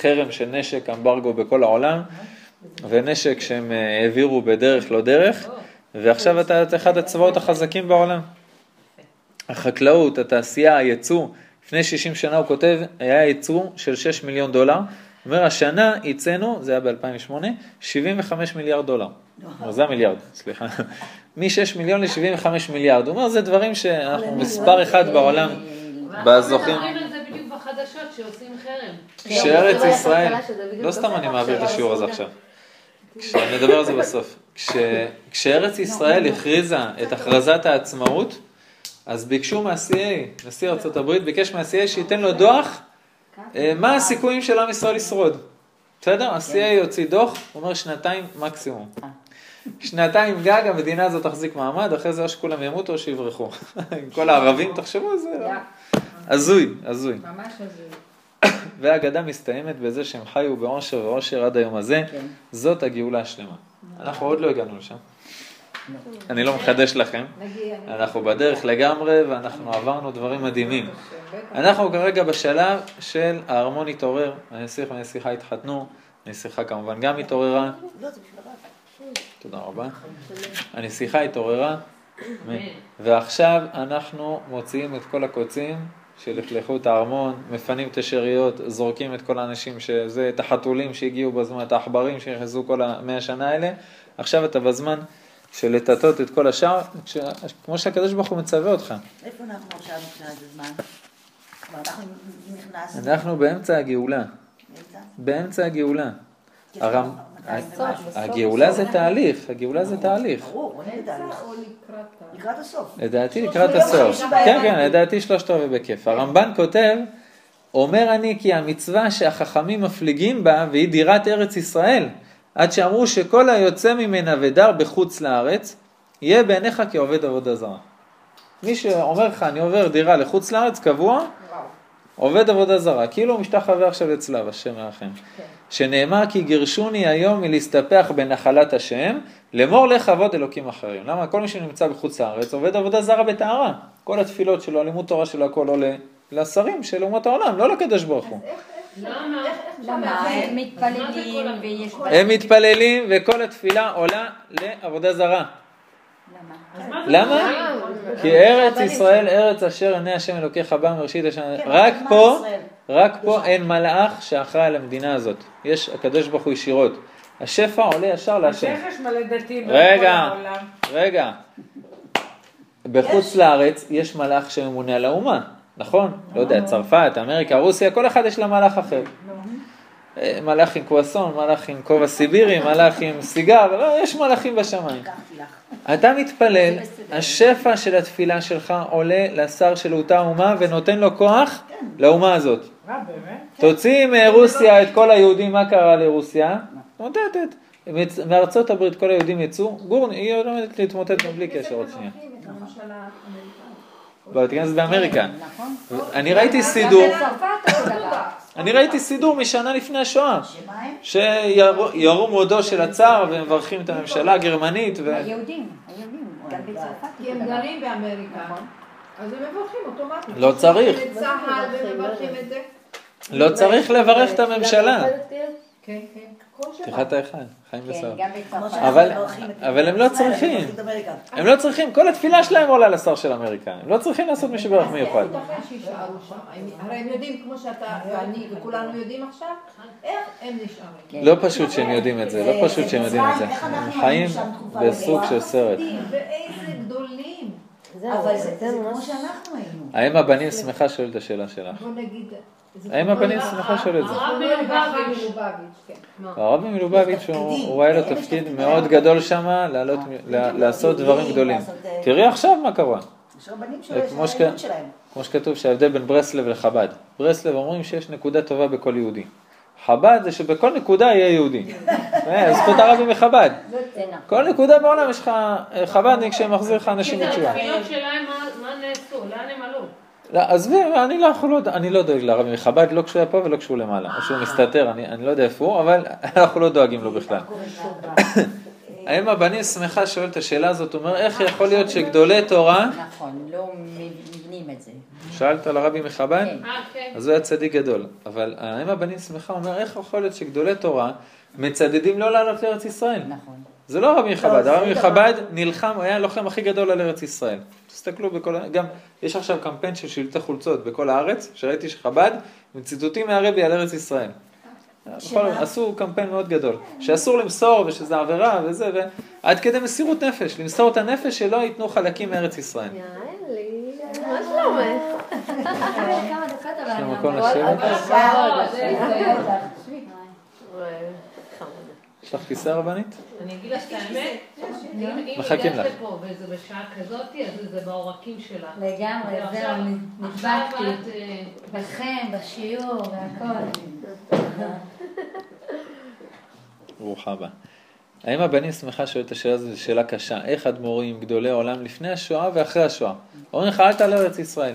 חרם של נשק אמברגו בכל העולם, ונשק שהם אה, העבירו בדרך לא דרך, ועכשיו אתה את אחד הצבאות החזקים בעולם. החקלאות, התעשייה, הייצוא, לפני 60 שנה הוא כותב, היה ייצוא של 6 מיליון דולר, הוא אומר השנה ייצאנו, זה היה ב-2008, 75 מיליארד דולר. לא, זה המיליארד, סליחה. מ-6 מיליון ל-75 מיליארד. הוא אומר, זה דברים שאנחנו מספר אחד בעולם בזוכים. ואנחנו מדברים על זה בדיוק בחדשות שעושים חרם. כשארץ ישראל, לא סתם אני מעביר את השיעור הזה עכשיו, כשאני אדבר על זה בסוף, כש- כשארץ ישראל הכריזה את הכרזת העצמאות, אז ביקשו מה-CA, נשיא ארצות הברית ביקש מה-CA שייתן לו דוח אה, מה הסיכויים של עם ישראל לשרוד. בסדר? ה-CA יוציא דוח, הוא אומר שנתיים מקסימום. שנתיים גג, המדינה הזאת תחזיק מעמד, אחרי זה או שכולם ימותו או שיברחו. כל הערבים, תחשבו, זה יא, הזוי, הזוי. ממש הזוי. והאגדה מסתיימת בזה שהם חיו בעושר ועושר עד היום הזה. כן. זאת הגאולה השלמה. אנחנו עוד לא הגענו לשם. אני לא מחדש לכם. אנחנו בדרך לגמרי ואנחנו עברנו דברים מדהימים. אנחנו כרגע בשלב של הארמון התעורר, הנסיך והנסיכה התחתנו, הנסיכה כמובן גם התעוררה. תודה רבה. הנסיכה התעוררה, ועכשיו אנחנו מוציאים את כל הקוצים שלכלכו את הארמון, מפנים את השאריות, זורקים את כל האנשים שזה, את החתולים שהגיעו בזמן, את העכברים שנכנסו כל המאה שנה האלה, עכשיו אתה בזמן של לטאטות את כל השאר, כש- כמו שהקדוש ברוך הוא מצווה אותך. איפה אנחנו עכשיו מבחינת הזמן? אנחנו נכנסנו. אנחנו באמצע הגאולה, באמצע? באמצע הגאולה. יש הרם- לנו 200 ומשהו. הגאולה זה תהליך, הגאולה זה תהליך. ברור, לקראת הסוף. לדעתי לקראת הסוף. כן. כן, לדעתי שלושת רבעי בכיף. הרמב"ן כותב, אומר אני כי המצווה שהחכמים מפליגים בה, והיא דירת ארץ ישראל, עד שאמרו שכל היוצא ממנה ודר בחוץ לארץ, יהיה בעיניך כעובד עבודה זרה. מי שאומר לך, אני עובר דירה לחוץ לארץ קבוע. עובד עבודה זרה, כאילו הוא משתחווה עכשיו לצלב, השם ירחם. כן. שנאמר כי גירשוני היום מלהסתפח בנחלת השם, לאמור לך עבוד אלוקים אחרים. למה? כל מי שנמצא בחוץ לארץ עובד עבודה זרה בטהרה. כל התפילות שלו, לימוד תורה שלו, הכל עולה לשרים של אומות העולם, לא לקדוש ברוך הוא. למה? למה? הם מתפללים ויש... הם מתפללים וכל התפילה עולה לעבודה זרה. למה? למה? כי ארץ ישראל, ארץ אשר עיני השם אלוקיך בא מראשית השנה. כן, רק פה? רק פה אין מלאך שאחראי על המדינה הזאת. יש הקדוש ברוך הוא ישירות. השפע עולה ישר להשם. איך יש מלא דתיים רגע. בכל העולם? רגע, בחוץ לארץ יש מלאך שממונה על האומה, נכון? לא יודע, צרפת, אמריקה, רוסיה, כל אחד יש לה מלאך אחר. אה, מלאך עם קרואסון, מלאך עם כובע סיבירי, מלאך עם סיגר, לא, יש מלאכים בשמיים. אתה מתפלל, השפע של התפילה שלך עולה לשר של אותה אומה ונותן לו כוח לאומה הזאת. אה, באמת? תוציא מרוסיה את כל היהודים, מה קרה לרוסיה? מתמוטטת. מארצות הברית כל היהודים יצאו, גור, היא עומדת להתמוטט גם בלי קשר עוד שנייה. בבית כנסת באמריקה. נכון? אני ראיתי סידור. אני ראיתי סידור משנה לפני השואה? שירום הודו של הצאר ומברכים את הממשלה הגרמנית. היהודים, היהודים, גם בצרפת כי הם. גרים באמריקה. אז הם מברכים אוטומטית. לא צריך. לא צריך לברך את הממשלה. כן, כן. פתיחת ההיכל, חיים כן. שאנחנו אבל- הם לא צריכים. הם לא צריכים, כל התפילה שלהם עולה לשר של אמריקה, הם לא צריכים לעשות מיוחד. שיישארו שם. הם- הרי הם יודעים, כמו שאתה ואני וכולנו יודעים עכשיו, איך הם נשארים. כן. לא פשוט שהם יודעים את זה, לא פשוט שהם יודעים את זה. אנחנו הם חיים בסוג? של סרט. ואיזה גדולים. אבל זה כמו שאנחנו היינו. האם הבנים שמחה שואל את השאלה שלך? בוא נגיד... האם לברכה, שמחה שואל את זה? הרב מלובביץ'. כן. הרבי מלובביץ' הוא היה לו. תפקיד מאוד. גדול שם, לה- לעשות דברים גדולים. אה, תראי עכשיו מה קרה. יש רבנים של של האמון שלהם. כמו שכתוב שההבדל בין ברסלב לחב"ד. ברסלב אומרים שיש נקודה טובה בכל יהודי. חב"ד זה שבכל נקודה יהיה יהודי. אה, זכות הרבי מחב"ד. כל נקודה בעולם יש לך אה, חב"דניק שמחזיר לך אנשים כי זה בתשובה. התפילות שלהם, מה נעשו? לאן הם עלו? לא, עזבי, אני לא יכול, אני לא דואג לרבי מחב"ד, לא כשהוא היה פה ולא כשהוא למעלה. או שהוא מסתתר, אני אני לא יודע איפה הוא, אבל אנחנו לא דואגים לו בכלל. האם הבנים שמחה שואל את השאלה הזאת, הוא אומר, איך יכול להיות שגדולי תורה, נכון, לא מבינים את זה. שאלת על הרבי מחב"ד? כן. אה, כן. אז הוא היה צדיק גדול. אבל האם הבנים שמחה, אומר, איך יכול להיות שגדולי תורה מצדדים לא לעלות לארץ ישראל? נכון. זה לא הרבי מחב"ד, זה הרבי מחב"ד נלחם, הוא היה הלוחם הכי גדול על ארץ ישראל. תסתכלו בכל, גם יש עכשיו קמפיין של שלטי חולצות בכל הארץ, שראיתי שחב"ד, עם ציטוטים מהרבי על ארץ ישראל. בכל, עשו קמפיין מאוד גדול, שאסור למסור ושזה עבירה וזה, ועד כדי מסירות נפש, למסור את הנפש שלא ייתנו חלקים מארץ ישראל. יאללה, מה שלומך? יש מקום לשבת? לא, זה- זה- וואי, חמודה. יש לך כיסא רבנית? אני אגיד לך את האמת, אם מחכים הגעת לך. לפה וזה בשעה כזאת, אז זה בעורקים שלה. לגמרי, זהו, נדבקתי. אה, בכם, בשיעור, והכל. ברוכה הבאה. האם הבנים שמחה שואלת את השאלה הזו, זו שאלה קשה. איך אדמו"רים, גדולי העולם, לפני השואה ואחרי השואה? אומרים לך, אל תעלה לארץ ישראל.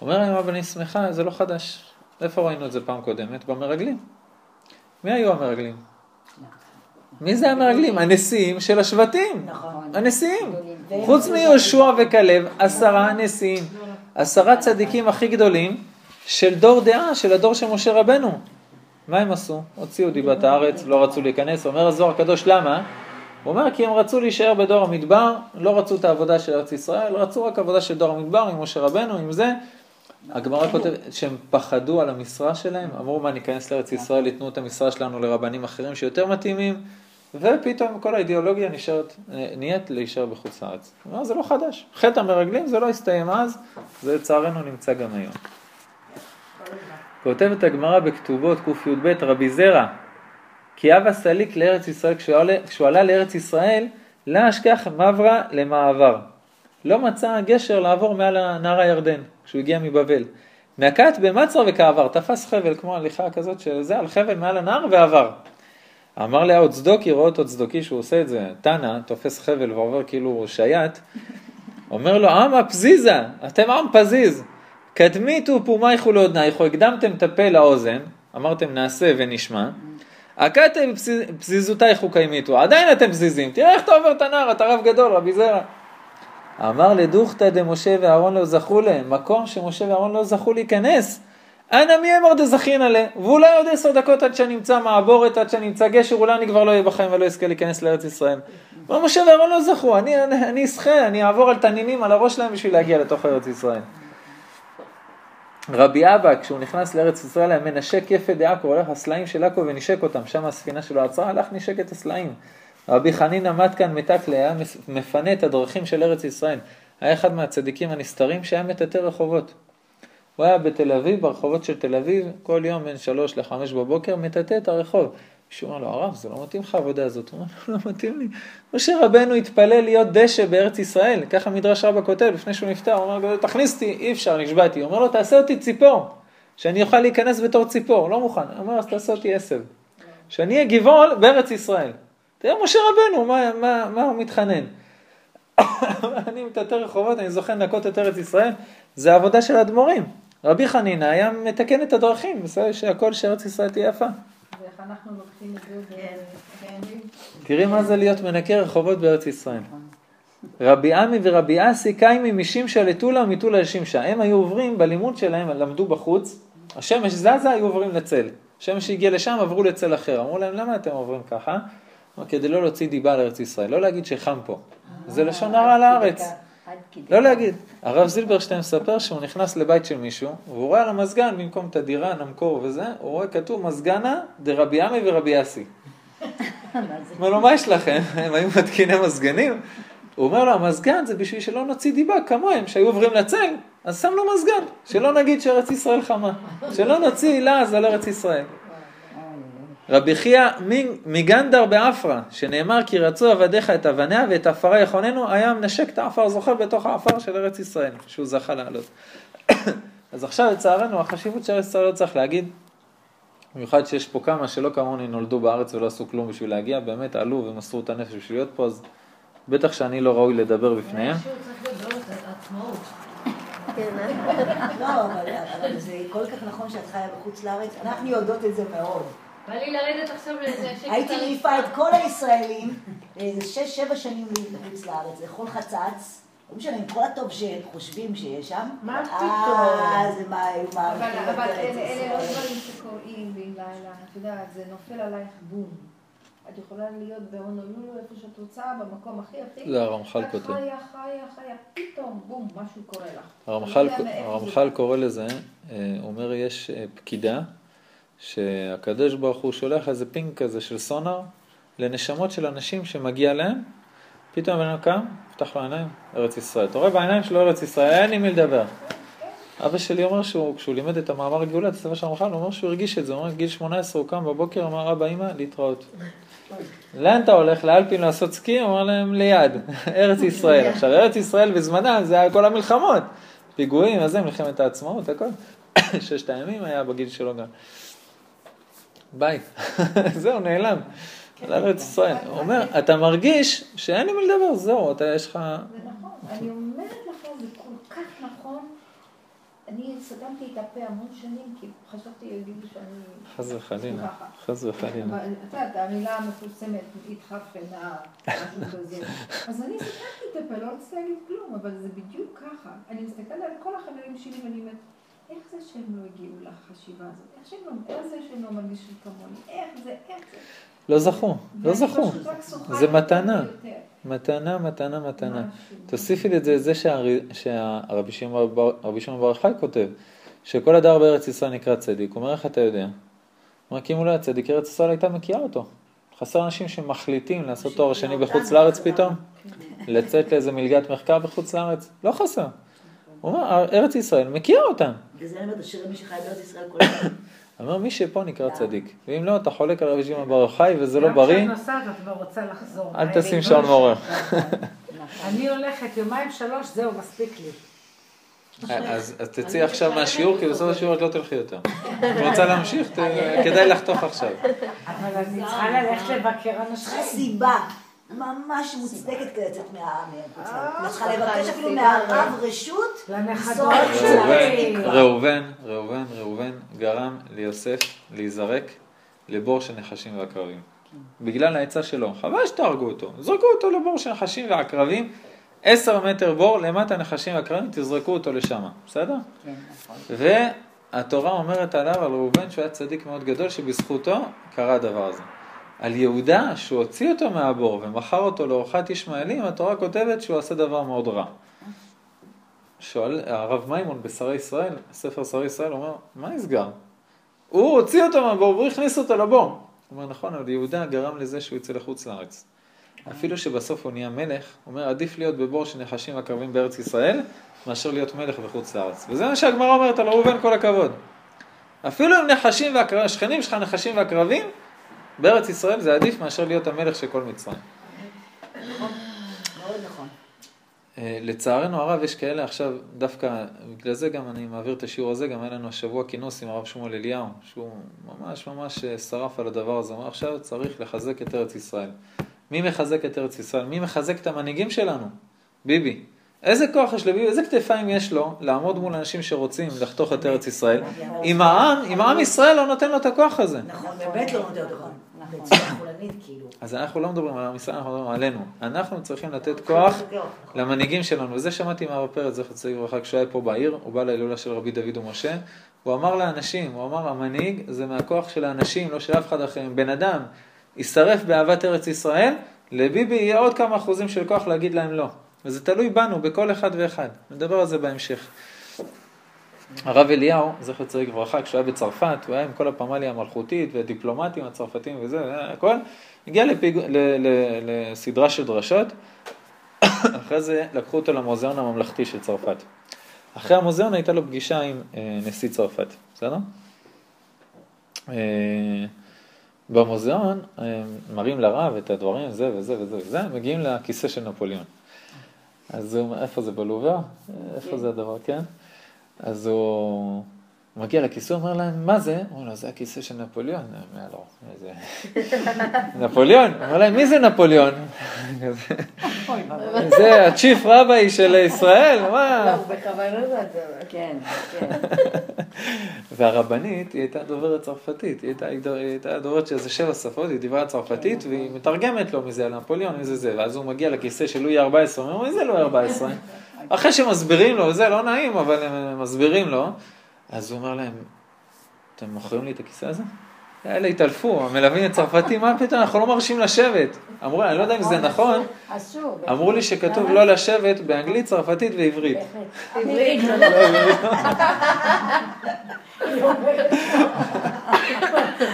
אומר האם הבנים שמחה, זה לא חדש. איפה ראינו את זה פעם קודמת? במרגלים. מי היו המרגלים? מי זה המרגלים? הנשיאים של השבטים. נכון. הנשיאים. חוץ מיהושע וכלב, עשרה נשיאים. עשרה צדיקים הכי גדולים של דור דעה, של הדור של משה רבנו. מה הם עשו? הוציאו דיבת הארץ, לא רצו להיכנס. אומר הזוהר הקדוש, למה? הוא אומר כי הם רצו להישאר בדור המדבר, לא רצו את העבודה של ארץ ישראל, רצו רק עבודה של דור המדבר עם משה רבנו, עם זה. הגמרא כותבת שהם פחדו על המשרה שלהם, אמרו מה ניכנס לארץ ישראל, ייתנו את המשרה שלנו לרבנים אחרים שיותר מתאימים, ופתאום כל האידיאולוגיה נשארת, נהיית להישאר בחוץ לארץ. זה לא חדש. חטא המרגלים זה לא הסתיים אז, זה לצערנו נמצא גם היום. כותבת הגמרא בכתובות קי"ב, רבי זרע, כי אבא סליק לארץ ישראל, כשהוא עלה, כשהוא עלה לארץ ישראל, לה אשכח מברה למעבר. לא מצא גשר לעבור מעל נהר הירדן, כשהוא הגיע מבבל. נקט במצרה וכעבר, תפס חבל, כמו הליכה כזאת שזה, על חבל מעל הנהר ועבר. אמר עוד צדוקי, רואה אותו צדוקי שהוא עושה את זה, תנא, תופס חבל ועובר כאילו שייט, אומר לו, עמא פזיזה, אתם עם פזיז, קדמיתו פומייכו לאודנייכו, הקדמתם את הפה לאוזן, אמרתם נעשה ונשמע, הקאתם פזיזותייכו קיימיתו, עדיין אתם פזיזים, תראה איך אתה עובר את הנהר, אתה רב גדול, רבי זרע. אמר לדוכתא דמשה ואהרון לא זכו להם, מקום שמשה ואהרון לא זכו להיכנס. אנא מי אמר דזכין עלה, ואולי עוד עשר דקות עד שנמצא מעבורת, עד שנמצא גשר, אולי אני כבר לא אהיה בחיים ולא אזכה להיכנס לארץ ישראל. אבל משה ואהרון לא זכו, אני אסחה, אני אעבור על תנינים על הראש שלהם בשביל להגיע לתוך ארץ ישראל. רבי אבא, כשהוא נכנס לארץ ישראל, היה מנשק יפה דעכו, הולך הסלעים של עכו ונשק אותם, שם הספינה שלו עצרה, הלך נשק את הסלעים. רבי חנין עמד כאן מתקלה, היה מפנה את הדרכים של ארץ ישראל. היה אחד מהצדיקים הנסתרים שהיה מטאטא רחובות. הוא היה בתל אביב, ברחובות של תל אביב, כל יום בין שלוש לחמש בבוקר, מטאטא את הרחוב. מישהו אומר לו, הרב, זה לא מתאים לך העבודה הזאת. הוא אומר, לא מתאים לי. משה רבנו התפלל להיות דשא בארץ ישראל, ככה מדרש רבא כותב, לפני שהוא נפטר, הוא אומר, תכניס אותי, אי אפשר, נשבעתי. הוא אומר לו, תעשה אותי ציפור, שאני אוכל להיכנס בתור ציפור, לא מוכן. הוא אומר, אז תעשה אותי עשב. שאני אהיה גבעול בארץ ישראל. תראה משה רבנו, מה, מה, מה הוא מתחנן? אני מטאטא רחובות, אני זוכה לנקות את ארץ ישראל, זה עבודה של אדמו"רים. רבי חנינא היה מתקן את הדרכים, בסדר שהכל שארץ ישראל תהיה יפה. ואיך אנחנו לוקחים את זה? כן, תראי מה זה להיות מנקה רחובות בארץ ישראל. רבי עמי ורבי אסי קיימי משימשה לטולה ומטולה לשמשה. הם היו עוברים בלימוד שלהם, למדו בחוץ, השמש זזה, היו עוברים לצל. השמש הגיע לשם, עברו לצל אחר. אמרו להם, למה אתם עוברים ככה? כדי לא להוציא דיבה על ארץ ישראל, לא להגיד שחם פה. זה לשון הרע לארץ. לא להגיד. הרב זילברשטיין מספר שהוא נכנס לבית של מישהו, והוא רואה על המזגן, במקום את הדירה, נמקור וזה, הוא רואה כתוב מזגנה דרבי עמי ורבי אסי. אומר לו, מה יש לכם? הם היו מתקיני מזגנים? הוא אומר לו, המזגן זה בשביל שלא נוציא דיבה כמוהם, שהיו עוברים לצל, אז שם לו מזגן, שלא נגיד שארץ ישראל חמה, שלא נוציא לעז על ארץ ישראל. רבי חייא מגנדר באפרה, שנאמר כי רצו עבדיך את אבניה ואת עפרה יכוננו, היה מנשק את העפר, זוכר בתוך העפר של ארץ ישראל, שהוא זכה לעלות. אז עכשיו לצערנו החשיבות של ארץ ישראל לא צריך להגיד, במיוחד שיש פה כמה שלא כמוני נולדו בארץ ולא עשו כלום בשביל להגיע, באמת עלו ומסרו את הנפש בשביל להיות פה, אז בטח שאני לא ראוי לדבר בפניהם. לא, אבל זה כל כך נכון שאת חיה בחוץ לארץ, אנחנו יודעות את זה מאוד. בא לי לרדת עכשיו לאיזה שקט. הייתי מעיפה את כל הישראלים לאיזה שש, שבע שנים לחוץ לארץ, לאכול חצץ. לא משנה, עם כל הטוב שהם חושבים שיש שם. מה אה, פתאום? זה מה היו אבל מעריכים אלה לא. דברים שקורים בן לילה, את יודעת, זה נופל עלייך בום. את יכולה להיות בהונולולו, איפה שאת רוצה, במקום הכי הכי... זה הרמח"ל את כותב. חיה, חיה, חיה, פתאום, בום, משהו קורה לך. הרמח"ל, לא הרמח"ל קורא לזה, אה, אומר יש אה, פקידה שהקדוש ברוך הוא שולח איזה פינג כזה של סונאר לנשמות של אנשים שמגיע להם, פתאום הבן אדם קם, פתח לו עיניים, ארץ ישראל. אתה רואה בעיניים שלו ארץ ישראל, אין עם מי לדבר. אבא שלי אומר שהוא, כשהוא לימד את המאמר הגאולה, את הספר של הרמח"ל, הוא אומר שהוא הרגיש את זה, הוא אומר, גיל 18 הוא קם בבוקר, אמר, אבא, אמא, להתראות. לאן אתה הולך? לאלפין לעשות סקי? הוא אמר להם, ליד, ארץ ישראל. עכשיו, ארץ ישראל בזמנה זה היה כל המלחמות. פיגועים, אז זה, מלחמת העצמאות, הכל. ששת הימים היה בגיל שלו גם. ביי. זהו, נעלם. זה ארץ ישראל. הוא אומר, אתה מרגיש שאין לי מה לדבר, זהו, אתה, יש לך... זה נכון. אני אומרת לך, זה כל כך נכון. אני סתמתי את הפה המון שנים, כי חשבתי יגידו שאני... חס וחלילה. חס וחלילה. אבל את יודעת, המילה המפורסמת, התחרפנה, משהו כזה. אז אני סתמתי את הפה, לא רציתי להגיד כלום, אבל זה בדיוק ככה. אני מסתכלת על כל החברים שלי ואני אומרת, איך זה שהם לא הגיעו לחשיבה הזאת? איך שהם לא, איך זה שהם לא מרגישים כמוני? איך זה, איך זה? לא זכו, לא זכו. זה מתנה. מתנה, מתנה, מתנה. תוסיפי לי את זה, שהרבי שמעון בר- יוחאי כותב, שכל הדר בארץ ישראל נקרא צדיק. הוא אומר, איך אתה יודע? הוא אומר, כי אם הוא לא היה צדיק, ארץ ישראל הייתה מקיאה אותו. חסר אנשים שמחליטים לעשות תואר שני בחוץ לארץ פתאום, לצאת לאיזה מלגת מחקר בחוץ לארץ, לא חסר. הוא אומר, ארץ ישראל מקיאה אותם. בגלל זה אני אומרת, אשר מי שחי בארץ ישראל כל הזמן. אומר, מי שפה נקרא צדיק. ואם לא, אתה חולק על רבי שמעון בר יוחאי וזה לא בריא, גם כשאת נוסעת את כבר רוצה לחזור. אל תשים לא שעון מעורר. אני הולכת יומיים שלוש, זהו, מספיק לי. אז, תצאי עכשיו מהשיעור, כי בסוף השיעור את לא תלכי יותר. את רוצה להמשיך? כדאי לחתוך עכשיו. אבל אני צריכה ללכת לבקר אנשים. סיבה ממש מוצדקת כדי לצאת מהחוץ לארץ. אה, את צריכה לבקש אפילו. מהרב רשות. לנכדות שלי. ראובן, ראובן, ראובן גרם ליוסף להיזרק לבור של נחשים ועקרבים. בגלל העצה שלו. חבל שתהרגו אותו. זרקו אותו לבור של נחשים ועקרבים. עשר מטר בור, למטה נחשים ועקרבים, תזרקו אותו לשם. בסדר? כן, נכון. והתורה אומרת עליו, על ראובן, שהוא היה צדיק מאוד גדול, שבזכותו קרה הדבר הזה. על יהודה, שהוא הוציא אותו מהבור ומכר אותו לאורחת ישמעאלים, התורה כותבת שהוא עשה דבר מאוד רע. שואל הרב מימון בשרי ישראל, ספר שרי ישראל, אומר, מה נסגר? הוא הוציא אותו מהבור והוא הכניס אותו לבור. הוא אומר, נכון, אבל יהודה גרם לזה שהוא יצא לחוץ לארץ. אפילו שבסוף הוא נהיה מלך, הוא אומר, עדיף להיות בבור של נחשים עקרבים בארץ ישראל, מאשר להיות מלך בחוץ לארץ. וזה מה שהגמרא אומרת על ראובן, כל הכבוד. אפילו אם נחשים ועקרבים, השכנים שלך נחשים ועקרבים, בארץ ישראל זה עדיף מאשר להיות המלך של כל מצרים. אה, לצערנו הרב יש כאלה עכשיו, דווקא בגלל זה גם אני מעביר את השיעור הזה, גם היה לנו השבוע כינוס עם הרב שמואל אליהו, שהוא ממש ממש אה, שרף על הדבר הזה, הוא עכשיו צריך לחזק את ארץ ישראל. מי מחזק את ארץ ישראל? מי מחזק את המנהיגים שלנו? ביבי. איזה כוח יש לביבי, איזה כתפיים יש לו לעמוד מול אנשים שרוצים לחתוך את ארץ ישראל, אם העם, אם עם ישראל לא נותן לו את הכוח הזה. נכון, באמת לא נותן אותו. נכון. בצורה חולנית, כאילו. אז אנחנו לא מדברים על עם ישראל, אנחנו מדברים עלינו. אנחנו צריכים לתת כוח למנהיגים שלנו, וזה שמעתי מהרב פרץ, זכר צדיק לברכה, כשהוא היה פה בעיר, הוא בא להילולה של רבי דוד ומשה, הוא אמר לאנשים, הוא אמר, המנהיג זה מהכוח של האנשים, לא של אף אחד אחר. אם בן אדם יישרף באהבת ארץ ישראל, לביבי יהיה עוד כמה אחוזים של כוח להגיד להם לא. וזה תלוי בנו, בכל אחד ואחד. נדבר על זה בהמשך. הרב אליהו, זכר צדיק לברכה, כשהוא היה בצרפת, הוא היה עם כל הפמליה המלכותית והדיפלומטים הצרפתים וזה, הכל, הגיע לפיג... ל... ל... לסדרה של דרשות, אחרי זה לקחו אותו למוזיאון הממלכתי של צרפת. אחרי המוזיאון הייתה לו פגישה עם אה, נשיא צרפת, בסדר? אה, במוזיאון אה, מראים לרב את הדברים, זה וזה וזה וזה, מגיעים לכיסא של נפוליאון. אז הוא אומר, איפה זה בלובר? איפה זה הדבר, כן? אז הוא מגיע לכיסא, אומר להם, מה זה? אומרים לו, זה הכיסא של נפוליאון. אומר לו, איזה... נפוליאון? אומר להם, מי זה נפוליאון? זה הצ'יף רביי של ישראל, מה? בכוונה זה אומר. כן, כן. והרבנית, היא הייתה דוברת צרפתית, היא הייתה, דוברת של איזה שבע שפות, היא דיברה צרפתית, והיא מתרגמת לו מזה, על נפוליאון, מי זה זה, ואז הוא מגיע לכיסא של לואי 14, הוא אומר, מי זה לואי 14? אחרי שמסבירים לו, זה לא נעים, אבל הם מסבירים לו, אז הוא אומר להם, אתם מוכרים לי את הכיסא הזה? אלה התעלפו, המלווים הצרפתים, מה פתאום, אנחנו לא מרשים לשבת. אמרו, אני לא יודע אם זה נכון. אמרו לי שכתוב לא לשבת באנגלית, צרפתית ועברית. עברית.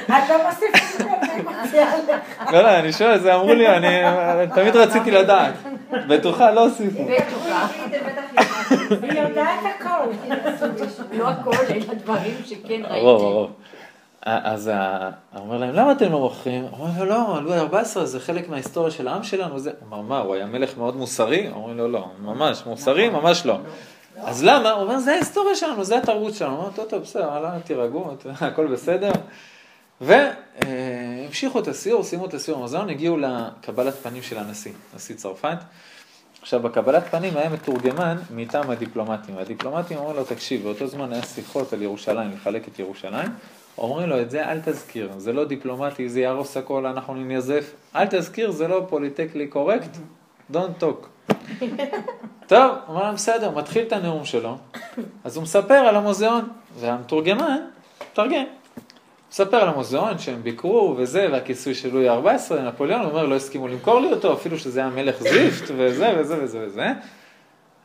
אתה מוסיף לי אני מציעה לך. לא, לא, אני שואל, זה אמרו לי, אני תמיד רציתי לדעת. בטוחה, לא הוסיפו. היא יודעת הכל. לא הכל, אלא דברים שכן הרוב, ראיתי. הרוב. אז ה- הוא אומר להם, למה אתם לא מוכרים? הוא אומר לו, לא, לואי 14 זה חלק מההיסטוריה של העם שלנו. זה... הוא אמר, מה, הוא היה מלך מאוד מוסרי? אומרים לו, לא, ממש, מוסרי? ממש לא. אז למה? הוא אומר, זה ההיסטוריה שלנו, זה התרבות שלנו. הוא אומר, טוב, טוב, בסדר, תירגעו, הכל בסדר. והמשיכו את הסיור, סיימו את הסיור במוזיאון, הגיעו לקבלת פנים של הנשיא, נשיא צרפת. עכשיו, בקבלת פנים היה מתורגמן מטעם הדיפלומטים. והדיפלומטים אמרו לו, תקשיב, באותו זמן היה שיחות על ירושלים, לחלק את ירושלים. אומרים לו, את זה אל תזכיר, זה לא דיפלומטי, זה יהרוס הכל, אנחנו ננזף. אל תזכיר, זה לא פוליטקלי קורקט, don't talk. טוב, אמר להם, בסדר, מתחיל את הנאום שלו, אז הוא מספר על המוזיאון, והמתורגמן, מתרגם. מספר על המוזיאון שהם ביקרו וזה, והכיסוי של לואי ה-14, נפוליאון, הוא אומר, לא הסכימו למכור לי אותו, אפילו שזה היה מלך זיפט, וזה וזה וזה וזה.